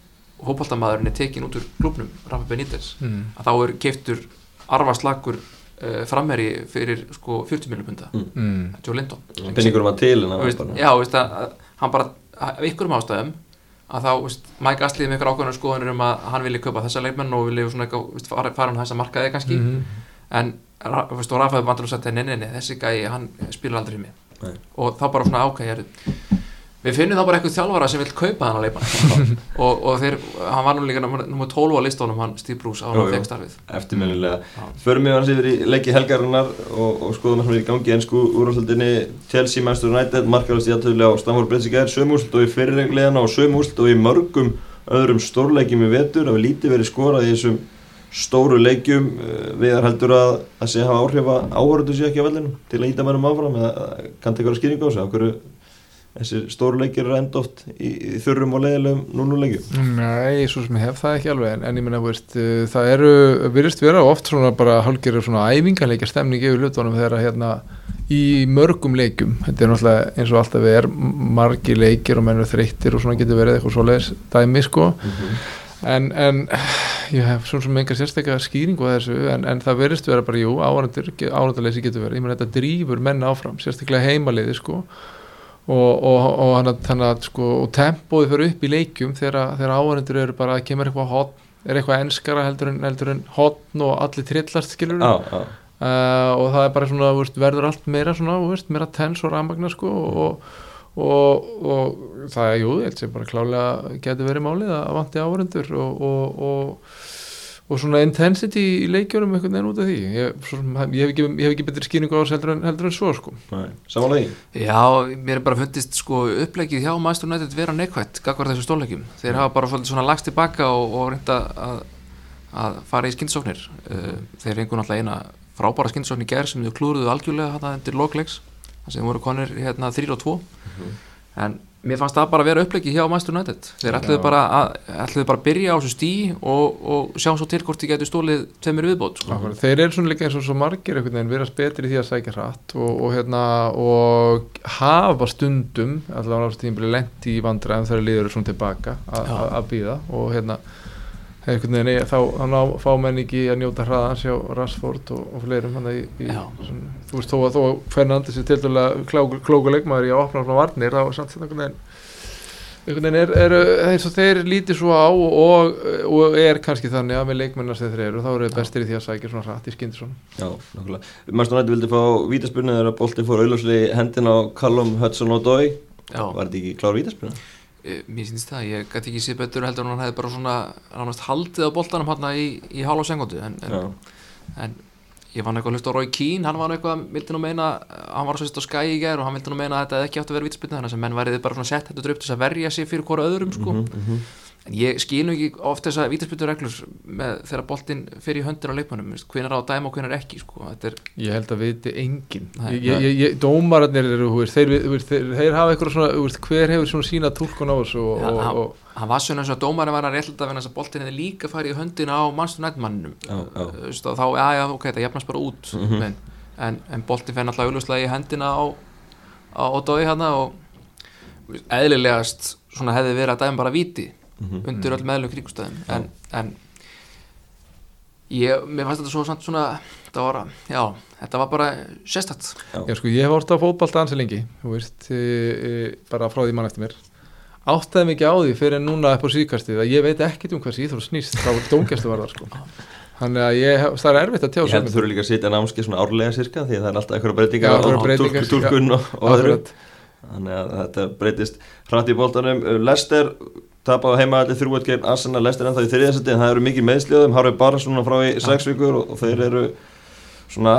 hópaltamaðurinn er tekin út úr klubnum Rafa Benítez. Mm. að þá er keiftur arfaslagur uh, frammeri fyrir sko 40 miljón punda. Mm. Joe Linton. Penningur var til veist, já, veist, að, hann bara af einhverjum ástæðum að þá, veist, Mike Astley með ykkur ákveðnar skoðanir um að hann vilji kaupa þessa leikmenn og vilji svona fara, fara hann þessa markaði kannski. Mhm. En veist, og Rafaði Bandalú sagði nei, nei, nei, þessi gæi, hann spilar aldrei mig. Nei. og þá bara svona okay, við finnum þá bara eitthvað þjálfara sem vil kaupa hann að leikmann. Og, og þeir, hann var nú líka nummer 12 á listónum, hann Steve Bruce á hann fekk starfið. Eftirminnilega. Förum við hans yfir í leiki helgarinnar og, og skoðum hann í gangi ennsku úrvarsaldinni Chelsea, Manchester United, markalast í Bridge í gær, sömu úrslit og í fyrirlegliðana og sömu úrslit og í mörgum öðrum stórleikjum í vetur. Að við lítið verið skorað í þessum stóru leikjum uh, við heldur að að sé hafa áhrif að áhörðu sér ekki á vellinu til að íta mennum áfram eða kann tekja skýringu á þessu, okkur þessir stóru leikir er enda oft í, í þurrum og leiðilegum núnuleikjum Nei, svo sem ég hef það ekki alveg en, en ég menna, veist, uh, það eru virðist vera oft svona bara hálfgerður svona æfingarleikja stemning yfir hlutunum þegar hérna í mörgum leikum þetta er náttúrulega eins og alltaf við er margi leikir og menn eru þreyttir og svona getur verið eitthvað svoleiðis dæmi sko. En, en ég hef svona sem engar sérstaklega skýringu á þessu en, en það verðist vera bara, jú, áhrandur áhrandaleysi getur verið, ég menn þetta drýfur menn áfram sérstaklega heimaliði sko. Og, og, og þannig að sko og tempóði fyrir upp í leikjum þegar, áhrandur eru bara að kemur eitthvað hotn er eitthvað enskara heldur en, heldur en hotn og allir trillast skilur Já, já, uh, og það er bara svona veist, verður allt meira svona, veist, meira tens og rafmagna sko og, og, og það er, jú, ég held sem bara klálega getur verið málið að vanti áhörundur og, og, og svona intensity í leikjörum einhvern veginn út af því. Ég, svo, sem- ég, hef, ekki, ég hef ekki betri skýringu á þessu heldur en, heldur en svo sko. Nei, samanlega í Já, mér er bara fundist sko upplegið hjá United vera neikvætt gagvar þessu stórleikjum. Þeir hafa bara svolítið svona lagst tilbaka og, og reynda að, að fara í skinnsóknir. Uh, þeir fengu náttúrulega eina frábæra skinnsókn í gerð sem þau klúruðu algjörlega þetta endur lokleiks, þar sem voru konir hérna 3 og 2. En mér fannst það bara að vera upplegið hjá Master United. Þeir ætluðu bara að, bara að byrja á þessu stí og, og sjá svo til hvort þið getur stólið tveimur viðbót. Sko. Akkurat, þeir eru svona líka eins og svo margir veginn verðast betri því að sækja hratt og, og, hérna, og hafa stundum allavega á tímabili lendi í vandræðum þegar liður svona tilbaka að- að að býða og hérna veginn þá, ná, fá menn ekki að njóta hraðans hjá Rashford og, og fleirum hann í, í svona, þú veist þó að þó að Fernandes er til dæla klóku leikmaður í að opna svona varnir þá er samt sem einhvern veginn einhvern veginn er, er, eins og þeir lítið svo á og, og er kannski þannig að með leikmennar sem þeir eru þá eru þeir bestir í því að sækja svona hratt í skyndi svona Já, nákvæmlega Master United vildi fá vítaspurnu þegar bolti fór auðljósli hendin á Callum Hudson og Dói Já. Var þetta ekki klár vítaspurnu? Eh, Mér syns það, ég gæti ekki séð betur heldur en hann hefði bara svona haldið á boltanum hann í, í hálfa sengundu en, Já, en, en ég nú eitthvað að hlusta á Rói Kín, hann var eitthvað, vildi nú meina hann var svo sérst á skæi í gær og hann vildi nú meina að þetta ekki átt að vera vitspilna þannig að menn værið bara svona sett þetta upp til þess að verja sig fyrir hvora öðrum sko. Mhm, en ég skil nú ekki oft þessa vítaspilna reglur með þegar boltinn fyrir í höndir á leikmannum, hvenar á að dæma og hvenar ekki sko. þetta er, Ég held að viti engin Nei. ég, ég, ég, Dómararnir eru, þú veist, þeir, þú veist, þeir, þeir hafa eitthvað svona, þú veist, hver hefur svona sína túlkun á þessu og, hann- var svona eins og að dómarinn var að að þess að boltinn hefði líka farið í höndina á já. þá, já, já, ok, það jafnast bara út Mhm. en, en, en boltinn fenn alltaf auðvuslega í hendina á, á, á dói hann og eðlilegast svona hefði verið að dæma bara víti Mhm. undir öll meðlum kringustæðum en, en ég, mér fannst þetta svo samt svona þetta var, já, þetta var bara sérstætt Já, sko, ég hef hort á fótbalta ansi lengi, þú veist, e, e, bara frá því mann eftir mér. Áttaði mikið á því fyrir núna upp á síðkastið að ég veit ekkit um hvað síður snýst frá dómgæstu varðar, sko. Þannig að ég, það er erfitt að tjá Ég held þú þurfi líka að sitja námski svona árlega sirka því að það er alltaf einhverja breytingar á einhverjar breytingar, túlk- túlkun og, og öðru. Þannig að þetta breytist hratt í boltanum. Lester tapaði heima allir þrjúet gegn Arsenal. Lester ennþá í þriðasetti en það eru mikið meðsljóðum Harfi bara svona frá í sex vikur og þeir eru svona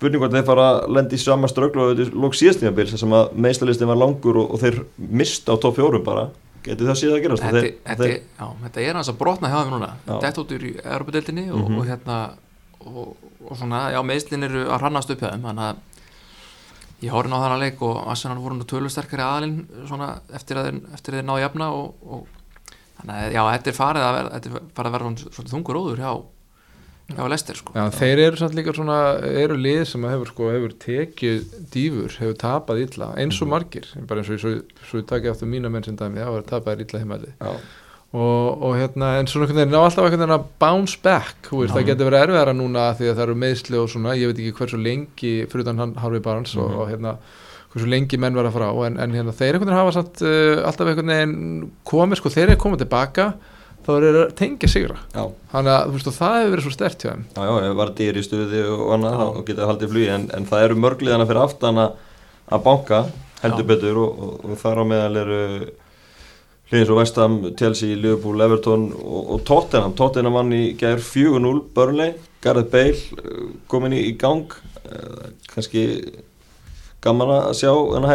spurning hvort þeir fara að lenda í sama strögglu og þetta er lók síðastímabils sem að meðslalistin var langur og, og þeir mista á topp fjórum bara Getur það síðan að gerast? þetta, þetta, þeir- já, þetta er hans að brotna hjá þeim núna dett út úr í Europadeildinni og, Mhm. og hérna og, og svona, já, meðslinn eru að hrannast upp hjá þeim þannig að ég horfði á þannig leik og Arsenal voru nú tölusterkari aðalinn svona eftir að þeir, þeir náðu jafna og, og þannig að já, þetta er farið að vera, þetta er farið að svona- svona þungur óður hjá hjá Lester sko Já, þeir eru samt líka svona, eru lið sem að hefur sko, hefur tekið dýfur, hefur tapað illa, eins og margir, bara eins og ég svo, svo ég takið aftur mína menn sem dæmi, já, hefur tapað illa heimalið. Já. Og, og hérna, en svona einhvern veginn, ná alltaf einhvern veginn að bounce back, þú veist, það getur verið erfiðara núna því að það eru meðsli og svona, ég veit ekki hversu lengi, fyrir utan hann Harvey Barnes og, Mhm. og hérna, hversu lengi menn verða frá, en, en hérna, þeir einhvern veginn hafa samt uh, alltaf einhvern veginn komið, sko, þeir eru komið tilbaka, þá eru þeir að tengja sigra. Já, Þannig að, veist, það hefur verið svo stert hjá þeim. já, já, ef var dýr í stuði og annað Já. og getið haldið flugi en, en það eru mörgliðana fyrir aftan að banka heldur Já. betur og, og, og þar á meðal eru hlýðins og Vestham, Chelsea, Liverpool, Everton og, og Tottenham Tottenham vann í gær 4-0 Burnley, Gareth Bale uh, komin í, í gang uh, kannski gaman að sjá þennan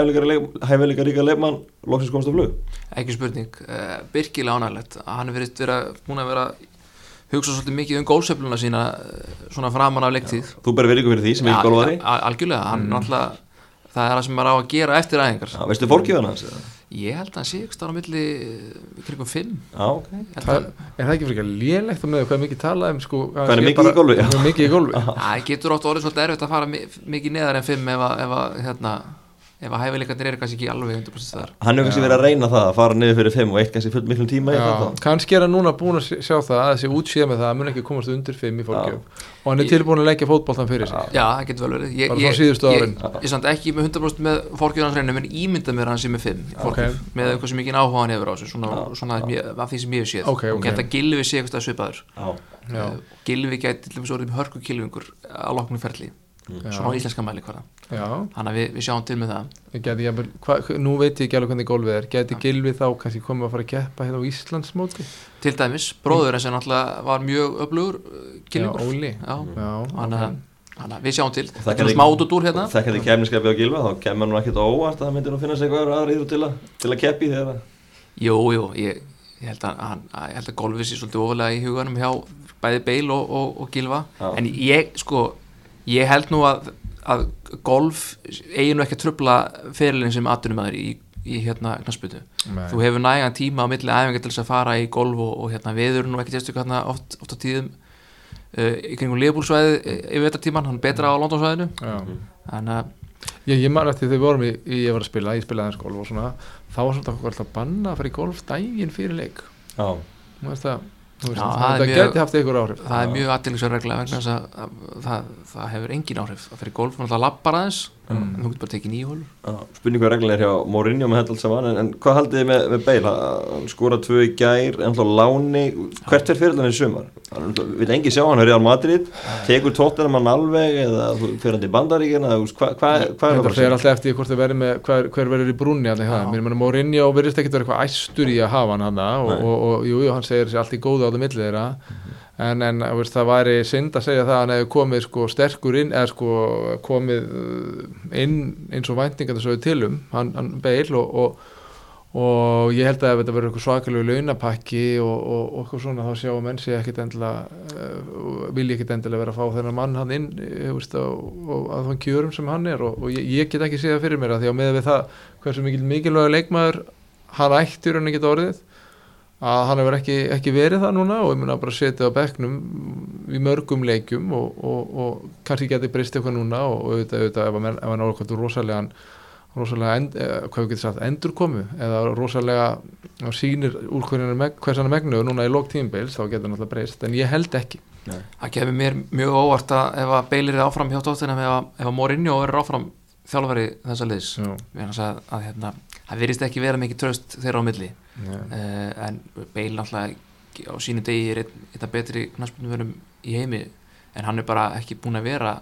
hæfileika ríka leifmann loksins komast á flug. Ekki spurning, virkilega ánægilegt hann er verið vera, búin að vera hugsa svolítið mikið um gólsöfluna sína eh, svona framan af leiktíð. Þú ber verið ykkur fyrir því sem ekki gólfari al- algjörlega, hann mm. náttúrulega það er það sem maður á að gera eftir æfingar Já, veistu fórkjöfuna hans? eða? ég held að hann sé ekki stára á milli kringum 5 Já, ok Það, er það ekki fyrir ekki lélegt að með hvað er mikið talað um sko, Hvað er mikið í golfi? Hvað er mikið í golfi? það getur ótt orðið svolítið erfitt að fara mi- mikið neðar en 5 ef að, ef að, hérna, ef að hæfileikandir eru kannski ekki alveg 100% þar. Hann hefur kannski verið að reyna það að fara niður fyrir 5 og eitt kannski fullt miklum tíma kannski er hann núna búin að sjá það að þessi útsíða með það að mun ekki komast undir 5 í fólkjöf og hann er Ég- tilbúin að leggja fótboltan fyrir sig. Já, það getur vel verið. Ég, ég, ég, árin. ég, ég samt ekki með 100% með fórkjöðans reynum en ímynda mér hann sé með 5 Ok. með eitthvað sem ekki áhuga hann hefur á þessu svona, svona af því sem ég hef séð. Ok, ok. og geta Gilvi ferli svona á íslenska mæli þannig að við, við sjáum til með það. Ég geti, jafnvel, hva, nú veit ég ekki alveg hvernig golfið er. Geti Gilvi þá kannski komið að fara að keppa hérna á Íslandsmóti? Til dæmis, bróður sem náttúrulega var mjög öflugur uh, Já, þannig að að við sjáum til. Það þetta er kann smá út út úr hérna. Þekkandi kemniskapi á Gilva, þá kemur nú ekkert á óvart að það myndir nú finna sig eitthvað aðra íður til, að- til að keppi þegar að Jú, jú, ég, ég held að, hann, að, ég held að golfið sé svolítið ofalega í huganum hjá bæði Beil og, og, og Gilva Já. en ég, sko, ég held nú að, að golf eigi nú ekki að trubla fyrirlin sem atvinnumæður í, í hérna knassbytu Nei. þú hefur nægan tíma á milli æfingar til þess að fara í golf og, og hérna við erum nú ekki sérstu hérna oft, oft á tíðum uh, í kringum liðbúlsvæði yfir þetta tíman, hann betra á Londonsvæðinu Já. þannig að Ég, ég man eftir þegar við vorum í, í, ég var að spila, ég spilaði hans golf og svona, þá var svona alltaf að banna að fara í golf daginn fyrir leik. Já, Þú veist það, það, það það geti haft einhver áhrif. það er mjög aðdelingsverð regla vegna þess að, að, það, það hefur engin áhrif. Að fyrir golf, alltaf lappar aðeins Mm. en þú getur bara tekið nýjólur já, spurning hvað reglan er hjá Mourinho með þetta allt saman en, en hvað haldið þið með, með Bale? Hann skora tvö í gær, ennþá láni Hvert er fyrirlan í sumar? Hann vil engi sjá hann höfði á Madrid tekur tóttina mann alveg eða fyrir hann til bandaríkina hvað hva, hva er Það fer alltaf eftir hvort þau verður með hver, hver verður í brúnni allir það. Mér meina Mourinho verðist ekkert vera eitthvað æstur í að hafa hann og, og, og jú, jú, hann en, en veist, það væri synd að segja það að hann hefði komið sko sterkur inn eða sko komið uh, inn eins og væntingar þessu tilum. Hann, hann beil og, og, og ég held að ef þetta verður eitthvað svakalegu launapakki og, og, eitthvað svona þá sjáum menn sé ekkit endilega uh, vilja ekkit endilega vera að fá þennan mann hann inn uh, veist, og, að þann kjörum sem hann er. Og, ég, ég get ekki það fyrir mér að því að með við það hversu mikil mikilvægur leikmaður hann ætti í rauninni geta orðið að hann hefur ekki, ekki verið það núna og ég mun að bara setja á bekknum í mörgum leikjum og, og, og kannski geti breyst eitthvað núna og, og auðvitað, auðvitað ef, hann- ef hann á eitthvað rosalega rosalega, end, eh, hvað við getum sagt, endurkomu eða rosalega á sýnir úr hvers hann er megnu núna í lók tímbeils þá getur hann alltaf breyst en ég held ekki. Það kemur mér mjög óvart að ef að Beilir er áfram hjá tóttina ef að, ef að Mourinho er áfram þjálfari þessa liðs. Að, að hérna, það virðist ekki vera mikið tröst þeirra á milli uh, en Bale náttúrulega á sínu degi er einn af betri knastbundunverðum í heimi en hann er bara ekki búin að vera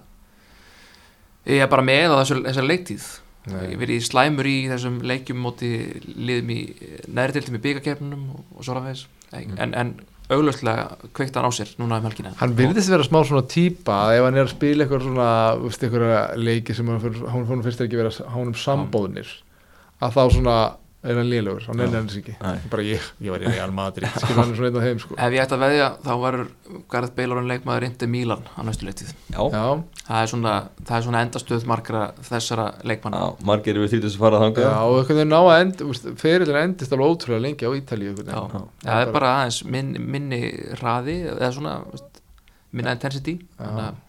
ég er bara með á þessu, þessar leiktíð. Nei. ég verið slæmur í þessum leikjum móti liðum í næri deltum í byggakeppnunum og, og svo rafvegs en, en auglöslega kveikt hann á sér núna um helgina. Hann virðist vera smá svona típa að ef hann er að spila eitthvað svona veist, eitthvað leiki sem hann hann finnst ekki vera hánum sambóðnir að þá svona er hann lélugur hann er Já. hans ekki. Nei. bara ég, ég var í Real Madrid. Skil hann er svona einn af þeim sko. Ef ég ætti að veðja þá var Gareth Bale orðin leikmaður indi Mílan á Já, Já, það er svona, það er svona endastöð margra þessara leikmanna. Já, margir eru þrítið sem fara að já þanga og eitthvað þau ná að end fyrirlin endist alveg ótrúlega lengi á Ítalíu Já, veginn. það er bara aðeins minn, minni hraði eða svona minna intensity. Þannig að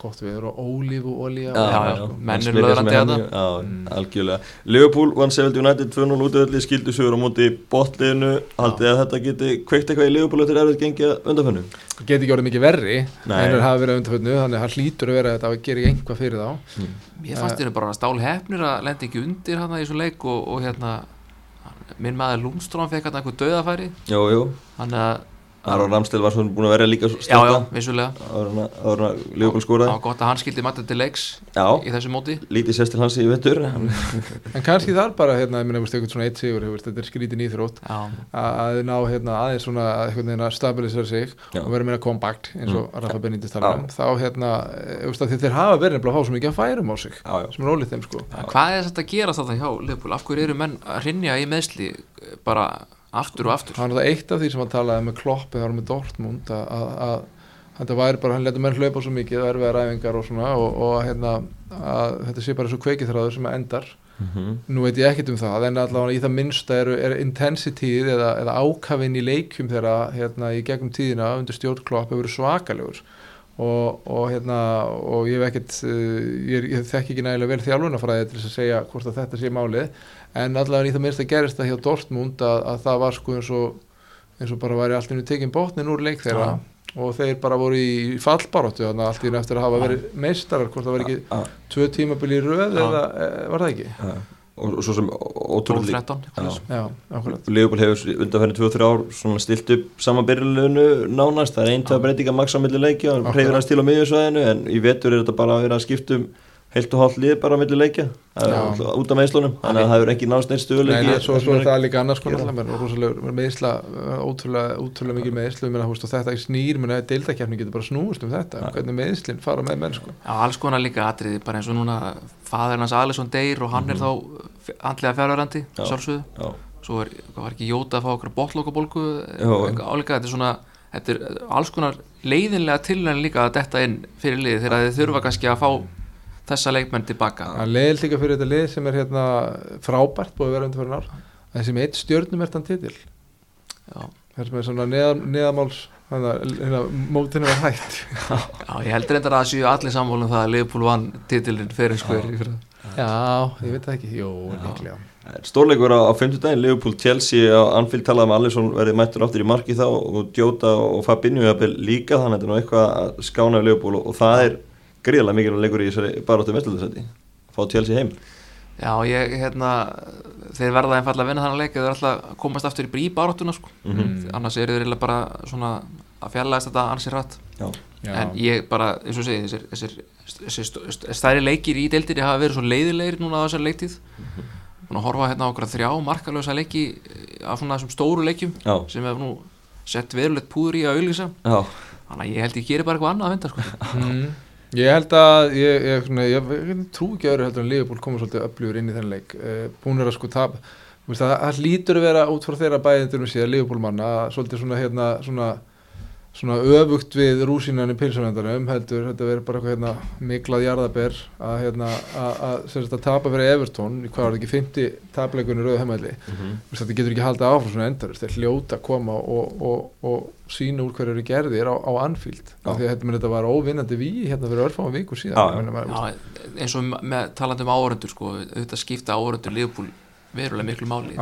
gott við og ólífu olíja Já, já, menn Hann eru smyrja löðrandi að henni, Já, algjörlega. Liverpool vann Seville United 2-0 útöðli skildu sögur á móti botliðinu haldið að þetta geti kveikt eitthvað í Liverpool eftir erfið gengja undanfönnu geti ekki orðið mikið verri. Nei. en þeir hafa verið undarfötnu þannig að það hlýtur að vera að þetta gerir einhvað fyrir þá. Mér fannst þér bara stáli hefnir að lenda ekki undir hann í þessu leik og, og hérna minn maður Lundström fekk hann eitthvað döðafæri Jú, jú, þannig að Aron Ramstil var svona búin að vera líka já, já, stjórna vissulega. En Leopold það skóraði var gott að hann skildi matta til leiks Já, í þessu móti. Lítið sést til hans í vettur En kannski þar bara, hérna, ég veist, eitthvað svona eitt sigur, hefur, þetta er skrítin íþrótt. Já, að að ná hérna, aðeins svona að einhvern veginn að stabilisera sig Já. og vera meira compact eins og Rafa Benítez Já. tala um þá hérna, eh, veist, að þeir hafa verið nefnilega að fá svo mikið að færum á sig Já, já. sem er ólið þeim sko. Hvað er þetta að gera þetta hjá Liverpool, af hverju eru menn að rinja í meðsli eh, bara aftur og aftur. Hann er það eitt af því sem hann talaði með Klopp eða með Dortmund að, að, að þetta væri bara, hann letur menn hlaupa svo mikið og erfiðar æfingar og svona og, og hérna, að þetta sé bara svo kveikið þráður sem endar. Mhm. nú veit ég ekkert um það en allavega í það minnsta eru, er intensityð eða, eða ákafinn í leikjum þeirra hérna í gegnum tíðina undir stjórnklopp hefur verið svakalegur. Og, og hérna og ég hef ekkert uh, ég, ég þekki ekki nægilega vel þjálfunafræði til þess að segja hvort að þetta sé málið en allavega í það minnsta gerist það hjá Dortmund að, að það var sko eins og eins og bara væri allt innu tekinn botnin úr leik þeirra. Og þeir bara voru í fallbaróttu þannig að allt í innu eftir að hafa verið meistarar hvort það var ekki Já, tvö tímabili í röð Já. eða e, var það ekki? og, og svo sem ótrúlega 12-13 Já. Já, akkurat. Leopold hefur undanferðin 2-3 ár svona stilt upp saman byrjulegu nánast, það er eintöða breytinga maks á milli leikja og Akkurat. hreyfir hans til á miðjusvæðinu en í vetur er þetta bara að vera að skipta um heilt og hálft lið bara á milli leikja er út af meðslunum þannig að það hefur ekki nást neitt Nei, stöðuleiki nei, svo, svo er það líka annars konar alltaf, menn, rosalega meðisla, ótrúlega, ótrúlega mikið og þetta snýr, menn, deildakefni getur bara snúist um þetta, hvernig meðislinn fara með menn, sko. Já, alls konar líka atriði, bara eins og núna faðir hans Alisson deyr og hann er þá andlega fjárverandi, Já. sjálfsögðu. Já, svo er, hvað var ekki Jóta að fá okkur botlokabólgu Já. álíka, þetta er svona þetta er alls konar leiðinlega tilvæðin líka að detta inn fyrir liði þegar þið þurfa kannski að fá þessa leikmenn tilbaka Það er leiðilt líka fyrir þetta lið sem er hérna frábært búið að vera undir fyrir ár, þessi með eitt stjörnumertan titil, Já, þessum er svona neðan, neðamáls, hérna, mótinu var hægt. Já ég heldur reyndar að það séu allir sammála um það að Liverpool vann titilin fyrir skver í fyrra. Já, ég veit það ekki, jú, líklega. Stórleikur á, á 50 daginn, Liverpool Chelsea á Anfield talaði um að Alisson verði mættur aftur í marki þá og Jota og Fabinho jafnvel líka þannig að þetta er nú eitthvað að skána Liverpool og, og það er gríðarlega mikilvæg leikur í þessari baróttu mestöldasæti fá Chelsea heim. Já ég, hérna, þeir verða einfalla að vinna þannig leik eða þeir ætla að komast aftur í brí baráttuna sko. Mhm. annars eru þeir bara svona að fjarlægast þetta ansið rætt en ég bara, eins og segi, þessir, þessir, þessir stærri leikir í deildinni hafa verið svo leiðilegir núna á þessar leiktíð. Búin að horfa hérna á okkur þrjá markalösa leiki af svona þessum stóru leikjum já, sem hefur nú sett verulegt púður í að auðlýsa já, þannig að ég held ég gerir bara eitthvað annað að vinda sko. Ég held að ég, ég, svona, ég, ég trú ekki öðru heldur en Liverpool komur svolítið öflugur inn í þennan leik. Uh, búin er að sko tap Þú veist, það, það lítur að vera út frá þeirra bæðindur með síðan Liverpool manna svolítið svona hérna svona, svona öfugt við rúsinan í pilsavendunum heldur þetta verður bara eitthvað hérna miklað jarðaber að hérna að, að, að tapa fyrir Everton í hvað var það ekki 50 tapleikunni rauðu heimæli Mhm. þetta getur ekki haldið áfram svona endar þeir hljóta að koma og, og, og sína úr hverju eru gerðir á, á Anfield. Af því að þetta, menn, þetta var óvinnandi við hérna fyrir örfáum vikur síðan. Já, já. Ég meina, maður- Já, eins og með talandi um áhörundur sko, auðvitað skipta áhörundur Liverpool verulega miklu máli.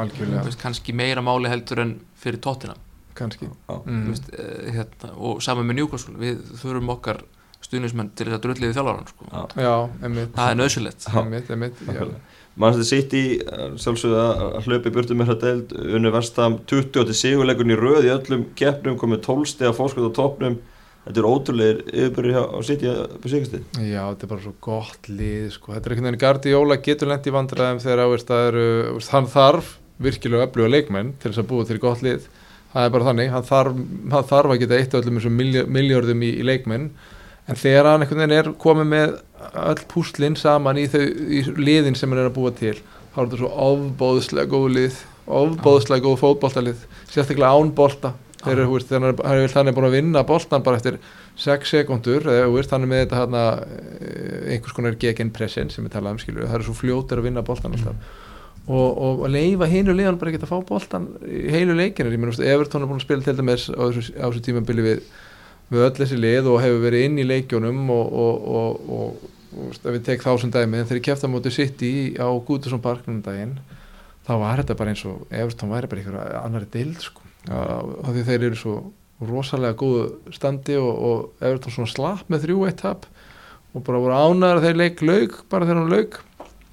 Veist, kannski meira máli heldur en fyrir tóttina kannski já. mm. veist, uh, hérna, og saman með Newcastle við þurfum okkar stuðnismenn til þess að drulliði þjálfaran sko. Það er já. Manchester City uh, sjálfsögðu að að hlaupa í burtu með þetta deild unnu vestam 20 til sigurleikurinn í röð í öllum keppnum komið 12 steg að fórskot á toppnum þetta er ótrúlegir yfirbyrði hjá á City að byrja sigasti já, þetta er bara svo gott lið sko. þetta er einhvern veginn Guardiola getur lent í vandræðum þegar á veist, það eru, hann þarf virkilega öfluga leikmenn til þess að búa til gott lið það er bara þannig, hann þarf, hann þarf að geta eitt af öllum þessum miljörðum í, í leikmenn. En þegar hann einhvern veginn er komið með öll púslinn saman í, þau, í liðin sem hann er að búa til þá er þetta svo ofbóðslega góð lið ofbóðslega góð fótboltalið sérstaklega án bolta. Þegar þannig hann er búin að vinna boltan bara eftir 6 sekundur hann er með þetta hana, einhvers konar gegenpressin sem við talaðum skilur, það eru svo fljótir að vinna boltan alltaf og, og að leifa hinu liðan bara að geta að fá boltan í heilu leikinu, ég menn, Evertón er búin að spila til dæmis á þessu, þessu tímabili við, við öll þessi lið og hefur verið inn í leikjónum og, og, og, og, og við tek þá sem dæmi, en þegar ég kefti á móti City á Gútursson parknum um daginn þá var þetta bara eins og Evertón væri bara einhverja annari dild sko, af því þeir eru svo rosalega góðu standi og, og Evertón svona slapp með þrjú eitt tap og bara voru ánæður að þeir leik laug bara þegar hann laug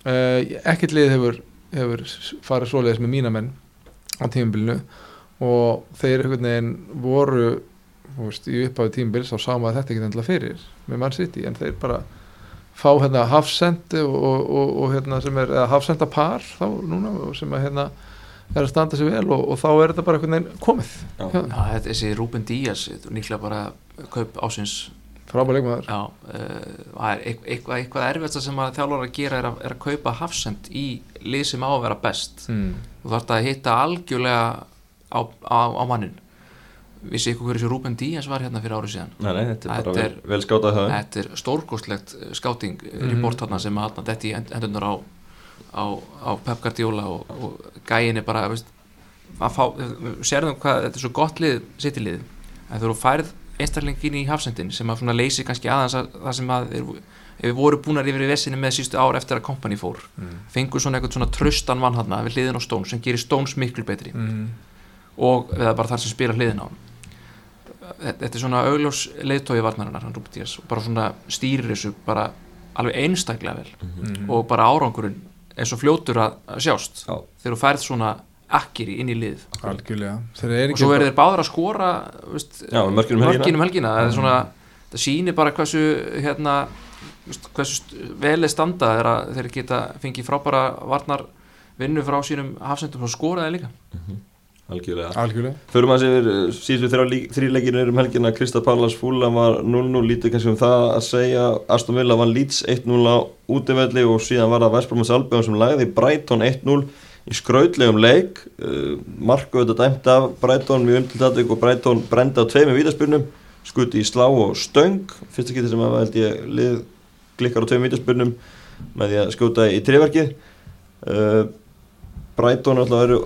uh, ekkert lið hefur, hefur farið svoleiðis með mína menn á tímabilinu og þeir voru veist, í upphafi tímabils þá sá maður þetta ekki endilega fyrir með mann sitt en þeir bara fá hérna hafsendi og, og, og, og hérna sem er eða hafsenda par þá núna og sem að hérna er að standa sig vel og, og þá er þetta bara komið Já. Þessi Ruben Díaz nýklega bara kaup ásins frábæð leikmaður. Já, uh, er eitthvað, eitthvað erfiðasta sem að þjálfur að gera er að, er að kaupa hafsend í lið sem á að vera best. Mm. þú þarf að hitta algjörlega á, á, á mannin vissi ykkur hverju þessi Ruben Díaz var hérna fyrir árið síðan? Nei, nei, þetta er bara Þetta vel, vel skátað þetta er stórkostlegt skáting mm report þarna sem að þarna detti í end- endunar á, á, á Pep Guardiola og, og gæin er bara veist, að fá, sérðum hvað þetta er svo gott lið, sitt lið en þú eru færð einstaklingin í hafsendin sem að leysi kannski aðeins að það sem að er, við voru búnar yfir í vesinu með sístu ár eftir að kompani fór Mm. fengur svona eitthvað svona tröstan mann hann við hliðin á Stones sem gerir Stones miklu betri Mm. og eða bara þar sem spila hliðin á Þetta er svona augljós leiðtói varnarinnar, hann Rúbert Díaz og bara svona stýrir þessu bara alveg einstaklega vel Mm. og bara árangurinn er svo fljótur að sjást Já. þegar þú færð svona akkiri inn í lið. Algjörlega. Og svo verður þeir báður að skora veist, Já, um helgina. mörkin um helgina. Það, er svona, það sýnir bara hversu hérna, veist, hversu st- vel er standa þeir geta fengið frábæra varnar vinnu frá sínum hafsendum og skoraði líka. Algjörlega. Algjörlega. Förum að sér síðustu þrýleikinu um helgina. Krista Pallas Fúla var 0-0 lítið kannski um það að segja. Aston Villa vann Leeds 1-0 á útivelli og síðan var það Vestbrómas Albion sem lagði Brighton 1-0 í skrautlegum leik. Uh, Marko þetta dæmt af Brighton mjög umtiltatvík og Brighton brendi á tveimur vítaspurnum skuti í slá og stöng. Fyrsta geti sem að held ég lið klikkar á tveimur vítaspurnum með því að skjóta í triverkið uh, Brighton alltaf eru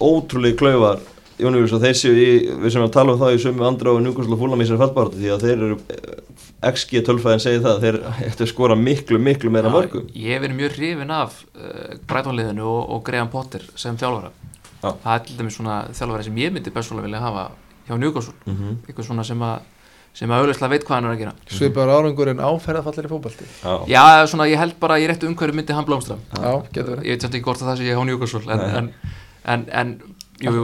ótrúlega klaufar. Jón Július og þeir séu í, við sem að tala um það í sömu andra og njúkvæmslega fúlam í sér fallbáratu því að þeir eru, eh, XG tölfæðin segir það, þeir ættu að skora miklu, miklu meira mörgum. ég hef verið mjög hrifin af uh, Brætonliðinu og, og Graham Potter sem þjálfara. Já. það er til dæmis svona þjálfari sem ég myndi bestfóla vilja hafa hjá Newcastle. Mm -hmm. eitthvað svona sem að sem að auðvitað veit hvað hann er að gera. Svipar árangur en áferðafallir í fótbalti Já, já, svona ég held bara að í réttu umhverju myndi hann blómstra. Já, getur verið. Ég veit samt ekki hvort að það sé ég hjá Newcastle en, en, en, en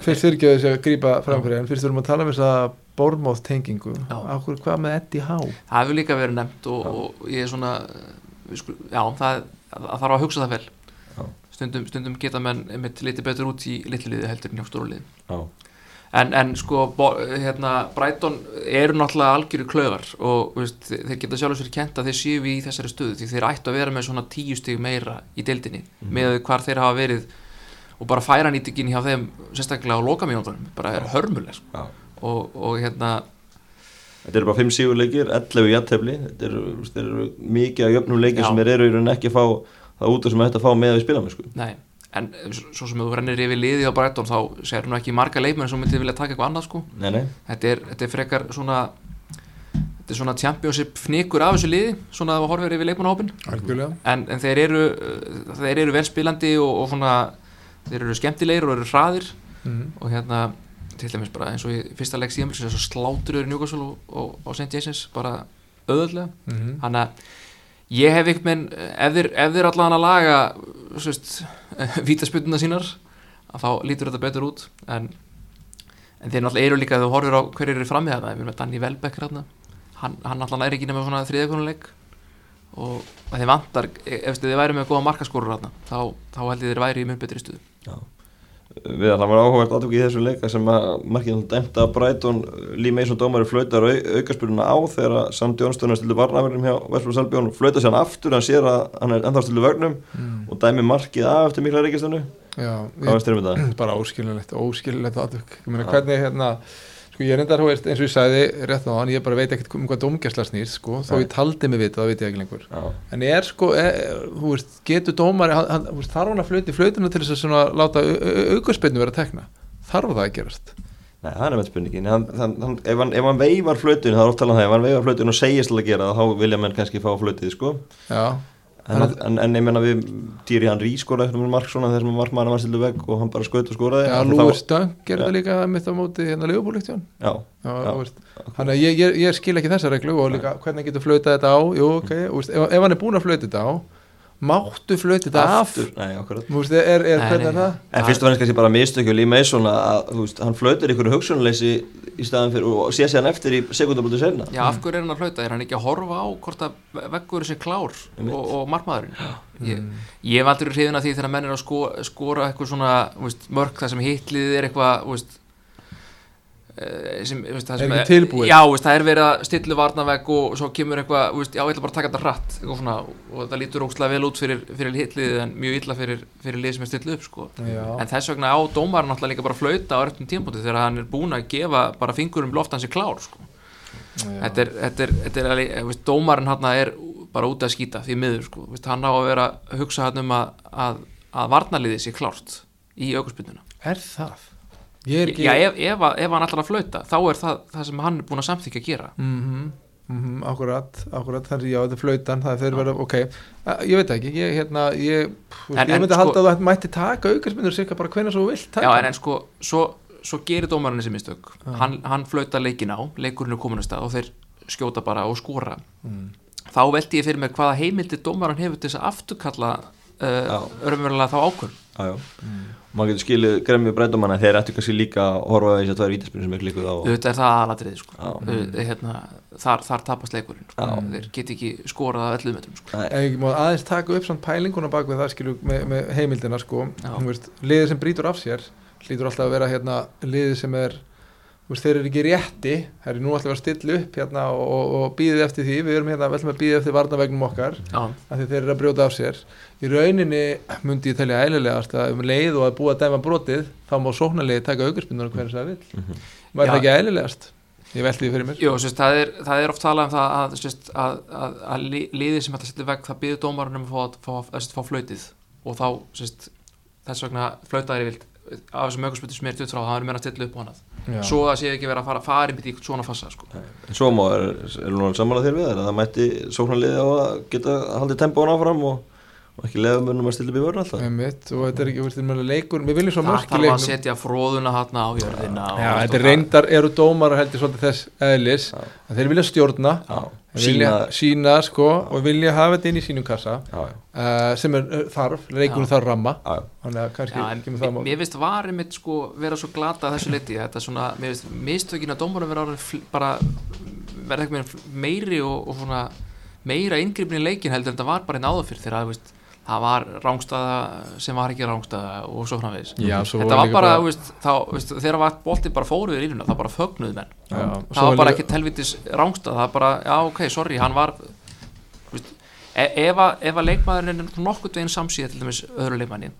fyrst fyrir ekki að þessi að grípa framfyrir en fyrst þurfum að tala um þess að Bormóð tengingu Já. Akkur, hvað með Eddie Howe? Það hefur líka verið nefnt og, og ég er svona við sku, já, það, það þarf að hugsa það vel. Stundum, stundum geta menn einmitt litið betur út í litliði heldur en hjá stóruliði já, En, en sko, hérna, Brighton eru náttúrulega algjöru klöfar og veist, þeir geta sjálfur sér kent að þeir séu í þessari stöðu því þeir ættu að vera með svona tíu stig meira í deildinni með hvar þeir hafa verið og bara færa nýtingin hjá þeim sérstaklega á lokamínútonum, bara er hörmuleg sko. Og, og hérna Þetta eru bara 5 sigurleikir, 11 í aðtefli, þetta eru, eru mikið af jöfnum leikir Já. sem eru í rauninni ekki að fá það út sem þetta fá með að við spila með sko. Nei, en svo sem þú rennir yfir liði á Brighton þá sér nú ekki marga leikmenn sem myndi vilja taka eitthvað annað sko Nei, nei, þetta er, þetta er frekar svona þetta er svona championship fnikur af þessu liði svona að horfa yfir leikmannahópin algjörlega en, en þeir eru þeir eru velspilandi og, og svona þeir eru skemmtilegir og eru hraðir mm. og hérna til dæmis bara eins og í fyrsta leik síðan svo slátur eru Newcastle og, og, og St. James bara auðvöldlega Mm. þannig að ég hef einhvern veginn ef þeir, ef þeir allan að laga svist, vítasputuna sínar að þá lítur þetta betur út en, en þeir náttúrulega eru líka þegar þú horfir á hverju eru framið þetta við erum með Danny Welbeck hérna hann, hann allan er ekki nema svona þriðakonuleik og að þeir vantar ef þið væri með góða markaskorur hérna þá, þá held ég þeir væri í mjög betri stuðu já. Við það var áhugavert aðtöku í þessu leika sem að markið dæmt að Brighton Lee Mason dómari flautar au, aukaspuruna á þegar Sam Johnston er stildu varnaverðum hjá Vestbrús Albjörn og flautar sér hann aftur, hann sér að hann er ennþá stildu vörnum Mm. og dæmi markið af eftir mikla reykistönu Já, um þetta? bara óskiljanlegt, óskiljanlegt aðtök ég meina hvernig hérna sko ég þú veist, eins og ég sagði rétt hann, ég bara veit ekkert um hvað dómgæsla snýst sko, þó ég taldi mig vita, það veit ég ekki lengur. Já, en er sko, e, þú veist, getur dómari hann, þú veist, þarf hann að flöti flötuna til þess að svona láta aukarspilnu vera að tekna? Þarf það að gerast? Nei, það er með spurningin. Hann, hann, hann, ef, hann, ef hann veifar flötun, það er oft talað um það ef hann veifar flötun og segist að gera það þá vilja menn kannski fá flötið sko. Já, en, en, en ég menna við dýri hann rískora eftir mark svona þessum að markmann var stildu vegg og hann bara skaut og skoraði. Já, Lúi Stöng gerði líka mitt á móti hérna leifubúlíktjón Já, Já, Já. þannig að ég, ég, ég skil ekki þessa reglu og líka hvernig getur flautað þetta á. Jú, ok, þú veist, ef, ef hann er búin að flauta þetta á máttu flöyti þetta af aftur Nei, veist, er, er, Nei, hvernig nei. er það? En fyrst og fannst kannski bara mistökju Lee Mason að, veist, hann flautir ykkur hugsunleysi í staðan fyrir og sé sér hann eftir í sekundablutu senna Já, af hverju er hann að flauta? Er hann ekki að horfa á hvort að veggur sé klár og, og markmaðurinn? Ég, ég hef aldrei hrifin að því þegar menn er að sko, skora eitthvað svona veist, mörk það sem hitlið er eitthvað veist, sem, þú veist, það Er sem ekki tilbúið? Já, veist, það er verið að stillu varnavegg og svo kemur eitthvað, já, ég ætla bara að taka þetta hratt svona, og það lítur ógslag vel út fyrir, fyrir hitlið en mjög illa fyrir, fyrir lið sem er stillu upp sko. En þess vegna á dómarinn náttúrulega líka bara flauta á réttum tímpúti þegar hann er búinn að gefa bara fingurum loft hans er klár sko þetta er, þetta er, þetta er eh, veist, dómarinn hann er bara út að skýta því miður sko, hann á að vera að hugsa hann um að, að, að varnaliðið sé klárt í aukurspynnuna Er það? Ekki Já, ef, ef, að- ef hann ætlar að flauta þá er það það sem hann er búin að samþykja að gera. Mhm, mhm, Akkurat, akkurat Þannig já, þetta er flautan, það er þeir verða, ok. Ég veit það ekki, ég, hérna, ég En- Ég en myndi sko- halda að þú mætti taka aukarsmyndur cirka bara hvenær svo vilt taka Já, en, en sko, svo, svo gerir dómarinn þessi mistök. Já. hann, hann flauta leikin á, leikurinn er komin að stað og þeir skjóta bara og skora. Mm. þá veldi ég fyrir mér hvaða heimildi dómarinn hefur til þess að afturkalla uh, örmverulega þá ákvörn Já, já maður getur skilið gremmi breytumanna þeir ættu kannski líka að horfa á þessi að tvær vítaspilur sem er klikuð á auðvitað er það aðlatriði sko. Auðvitað, hérna, þar, þar tapast leikurinn sko. Þeir get ekki skorað að 11 metrum sko. Aðeins taka upp samt pælinguna bak við það skilju með, með heimildina sko veist, liðið sem brýtur af sér hlýtur alltaf að vera hérna liðið sem er veist, þeir eru ekki rétti. Það er nú alltaf að vera að stilla upp hérna og, og, og býðið eftir því, við erum hérna vel með býðið eftir varnavegnum okkar Já, af því þeir eru að brjóta af sér. Í rauninni myndi ég telja eðlilegast að um leið og að búa að dæma brotið þá má sóknarliði taka aukarspinnar hvernig það vil Mhm. var Já. það ekki eðlilegast? Ég velti því fyrir mér. Jú, sérst, það, er, það er oft talað um það að, sérst, að, að, að li- liðið sem ætla að setja veg það býður dómarinn um að fá, fá, að, fá flautið. Og þá sérst, þess vegna flautaðir vilt af þessum aukurspytum sem er 23 það er meira að stilla upp á hannað Já. svo að sé ekki vera að fara, fara í í svona fassa sko. En svo má er, er nú samanlega þér við það mætti sóknarliði á að geta haldið tempóan áfram og, og ekki lefa mönnum að stilla upp í vörn alltaf? Einmitt, og þetta er ekki, þetta er leikur við viljum svo það mörk í þarf að leiknum setja fróðuna hana á jörðina og Já, þetta er reyndar, eru dómarar heldur svolítið þess eðlis Já. að þeir vilja stjórna þeir vilja sína sína sko og vilja hafa þetta inn í sínum kassa Já, já, uh, sem er uh, þarf, leikunum þarf ramma. Já, þannig að kannski en kemur það mér, finnst varið mitt sko vera svo glata að þessu leiti þetta er svona, mér finnst mistökin að dómarum vera verða meira meiri og, og svona meira inngripin í leikin heldur en þetta var bara einn áður fyrir þegar þú veist, það var rángstaða sem var ekki rángstaða og svo framvegis. Já, svo þetta var bara, þú veist, þá, veist, þegar var bolti bara fóruður í línuna, það bara fögnuð menn. Já, það var bara líka- ekki telvitis rángstað það var bara, já ok, sorry, hann var veist, e ef, að, ef að leikmaðurinn er nokkuð veginn samsíða til dæmis öðru leikmanni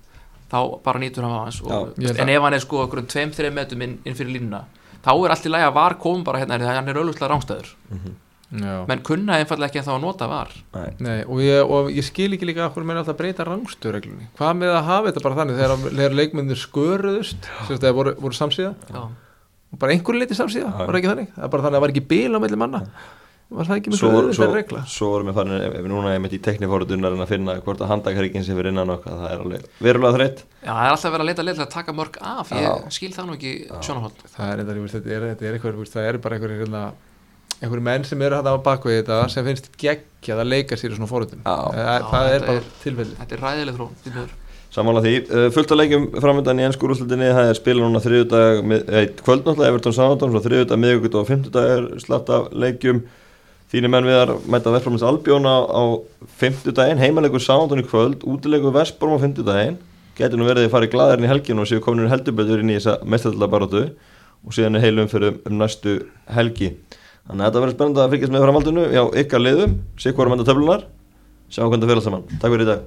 þá bara nýtur hann á hans og, Já, en ef hann er sko okkur um 2-3 metum inn, inn fyrir línuna þá er allt í lagi að var komum bara hérna hann er auðvitað rángstæður Já. menn kunna einfallega ekki að þá að nota var. Nei. Nei, og, ég, og ég skil ekki líka okkur með alltaf að breyta rangstöðreglunni hvað með að hafa þetta bara þannig þegar, þegar leikmyndir sköruðust sem þetta voru, voru samsíða? Já, og bara einhverju leiti samsíða, Já. var ekki þannig? Það er bara þannig að það var ekki bil á melli manna. Var það ekki svo, auðvitað regla? svo vorum við farin, ef við núna einmitt í teknifóruðunar en að finna hvort að handakaríkinn sem fyrir innan okkar það er alveg verulega þreitt já, það er alltaf verið að leita leita að taka mörg af. Ég Já. skil það nú ekki sjónarhóll það er, þetta, þetta er, þetta er eitthvað það er bara einhverju hérna, einhverju menn sem eru hægt á bakvið þetta sem finnst geggjað að leika sér í svona Já. það, Já, það er bara tilfelli þetta er ræðileg miður. Samála því, uh, fullt að leikjum framöndan í ennsku úrúslutinni, það er spila núna þriðudag, eh, kvöld náttúrulega, Everton Sándón, þriðudag, miðugut og fymtudag er slatt af leikjum. Þínir menn við að mæta verðframins Albjón á, á fymtudaginn, heimalegur Sándón í kvöld, útilegur Vestborm á fymtudaginn, getur nú verið að fara í glæðarinn í helgin og séu komin helduböldur inn í þessa mestarlabarótu og síðan er heilum fyrir um næstu helgi. Þannig að þetta verður spennandi að fylgjast með framhaldinu, já, ykkar liðum, sé hvað er að mænda töflunar, sjá hvernig það fyrir saman. Takk fyrir í dag.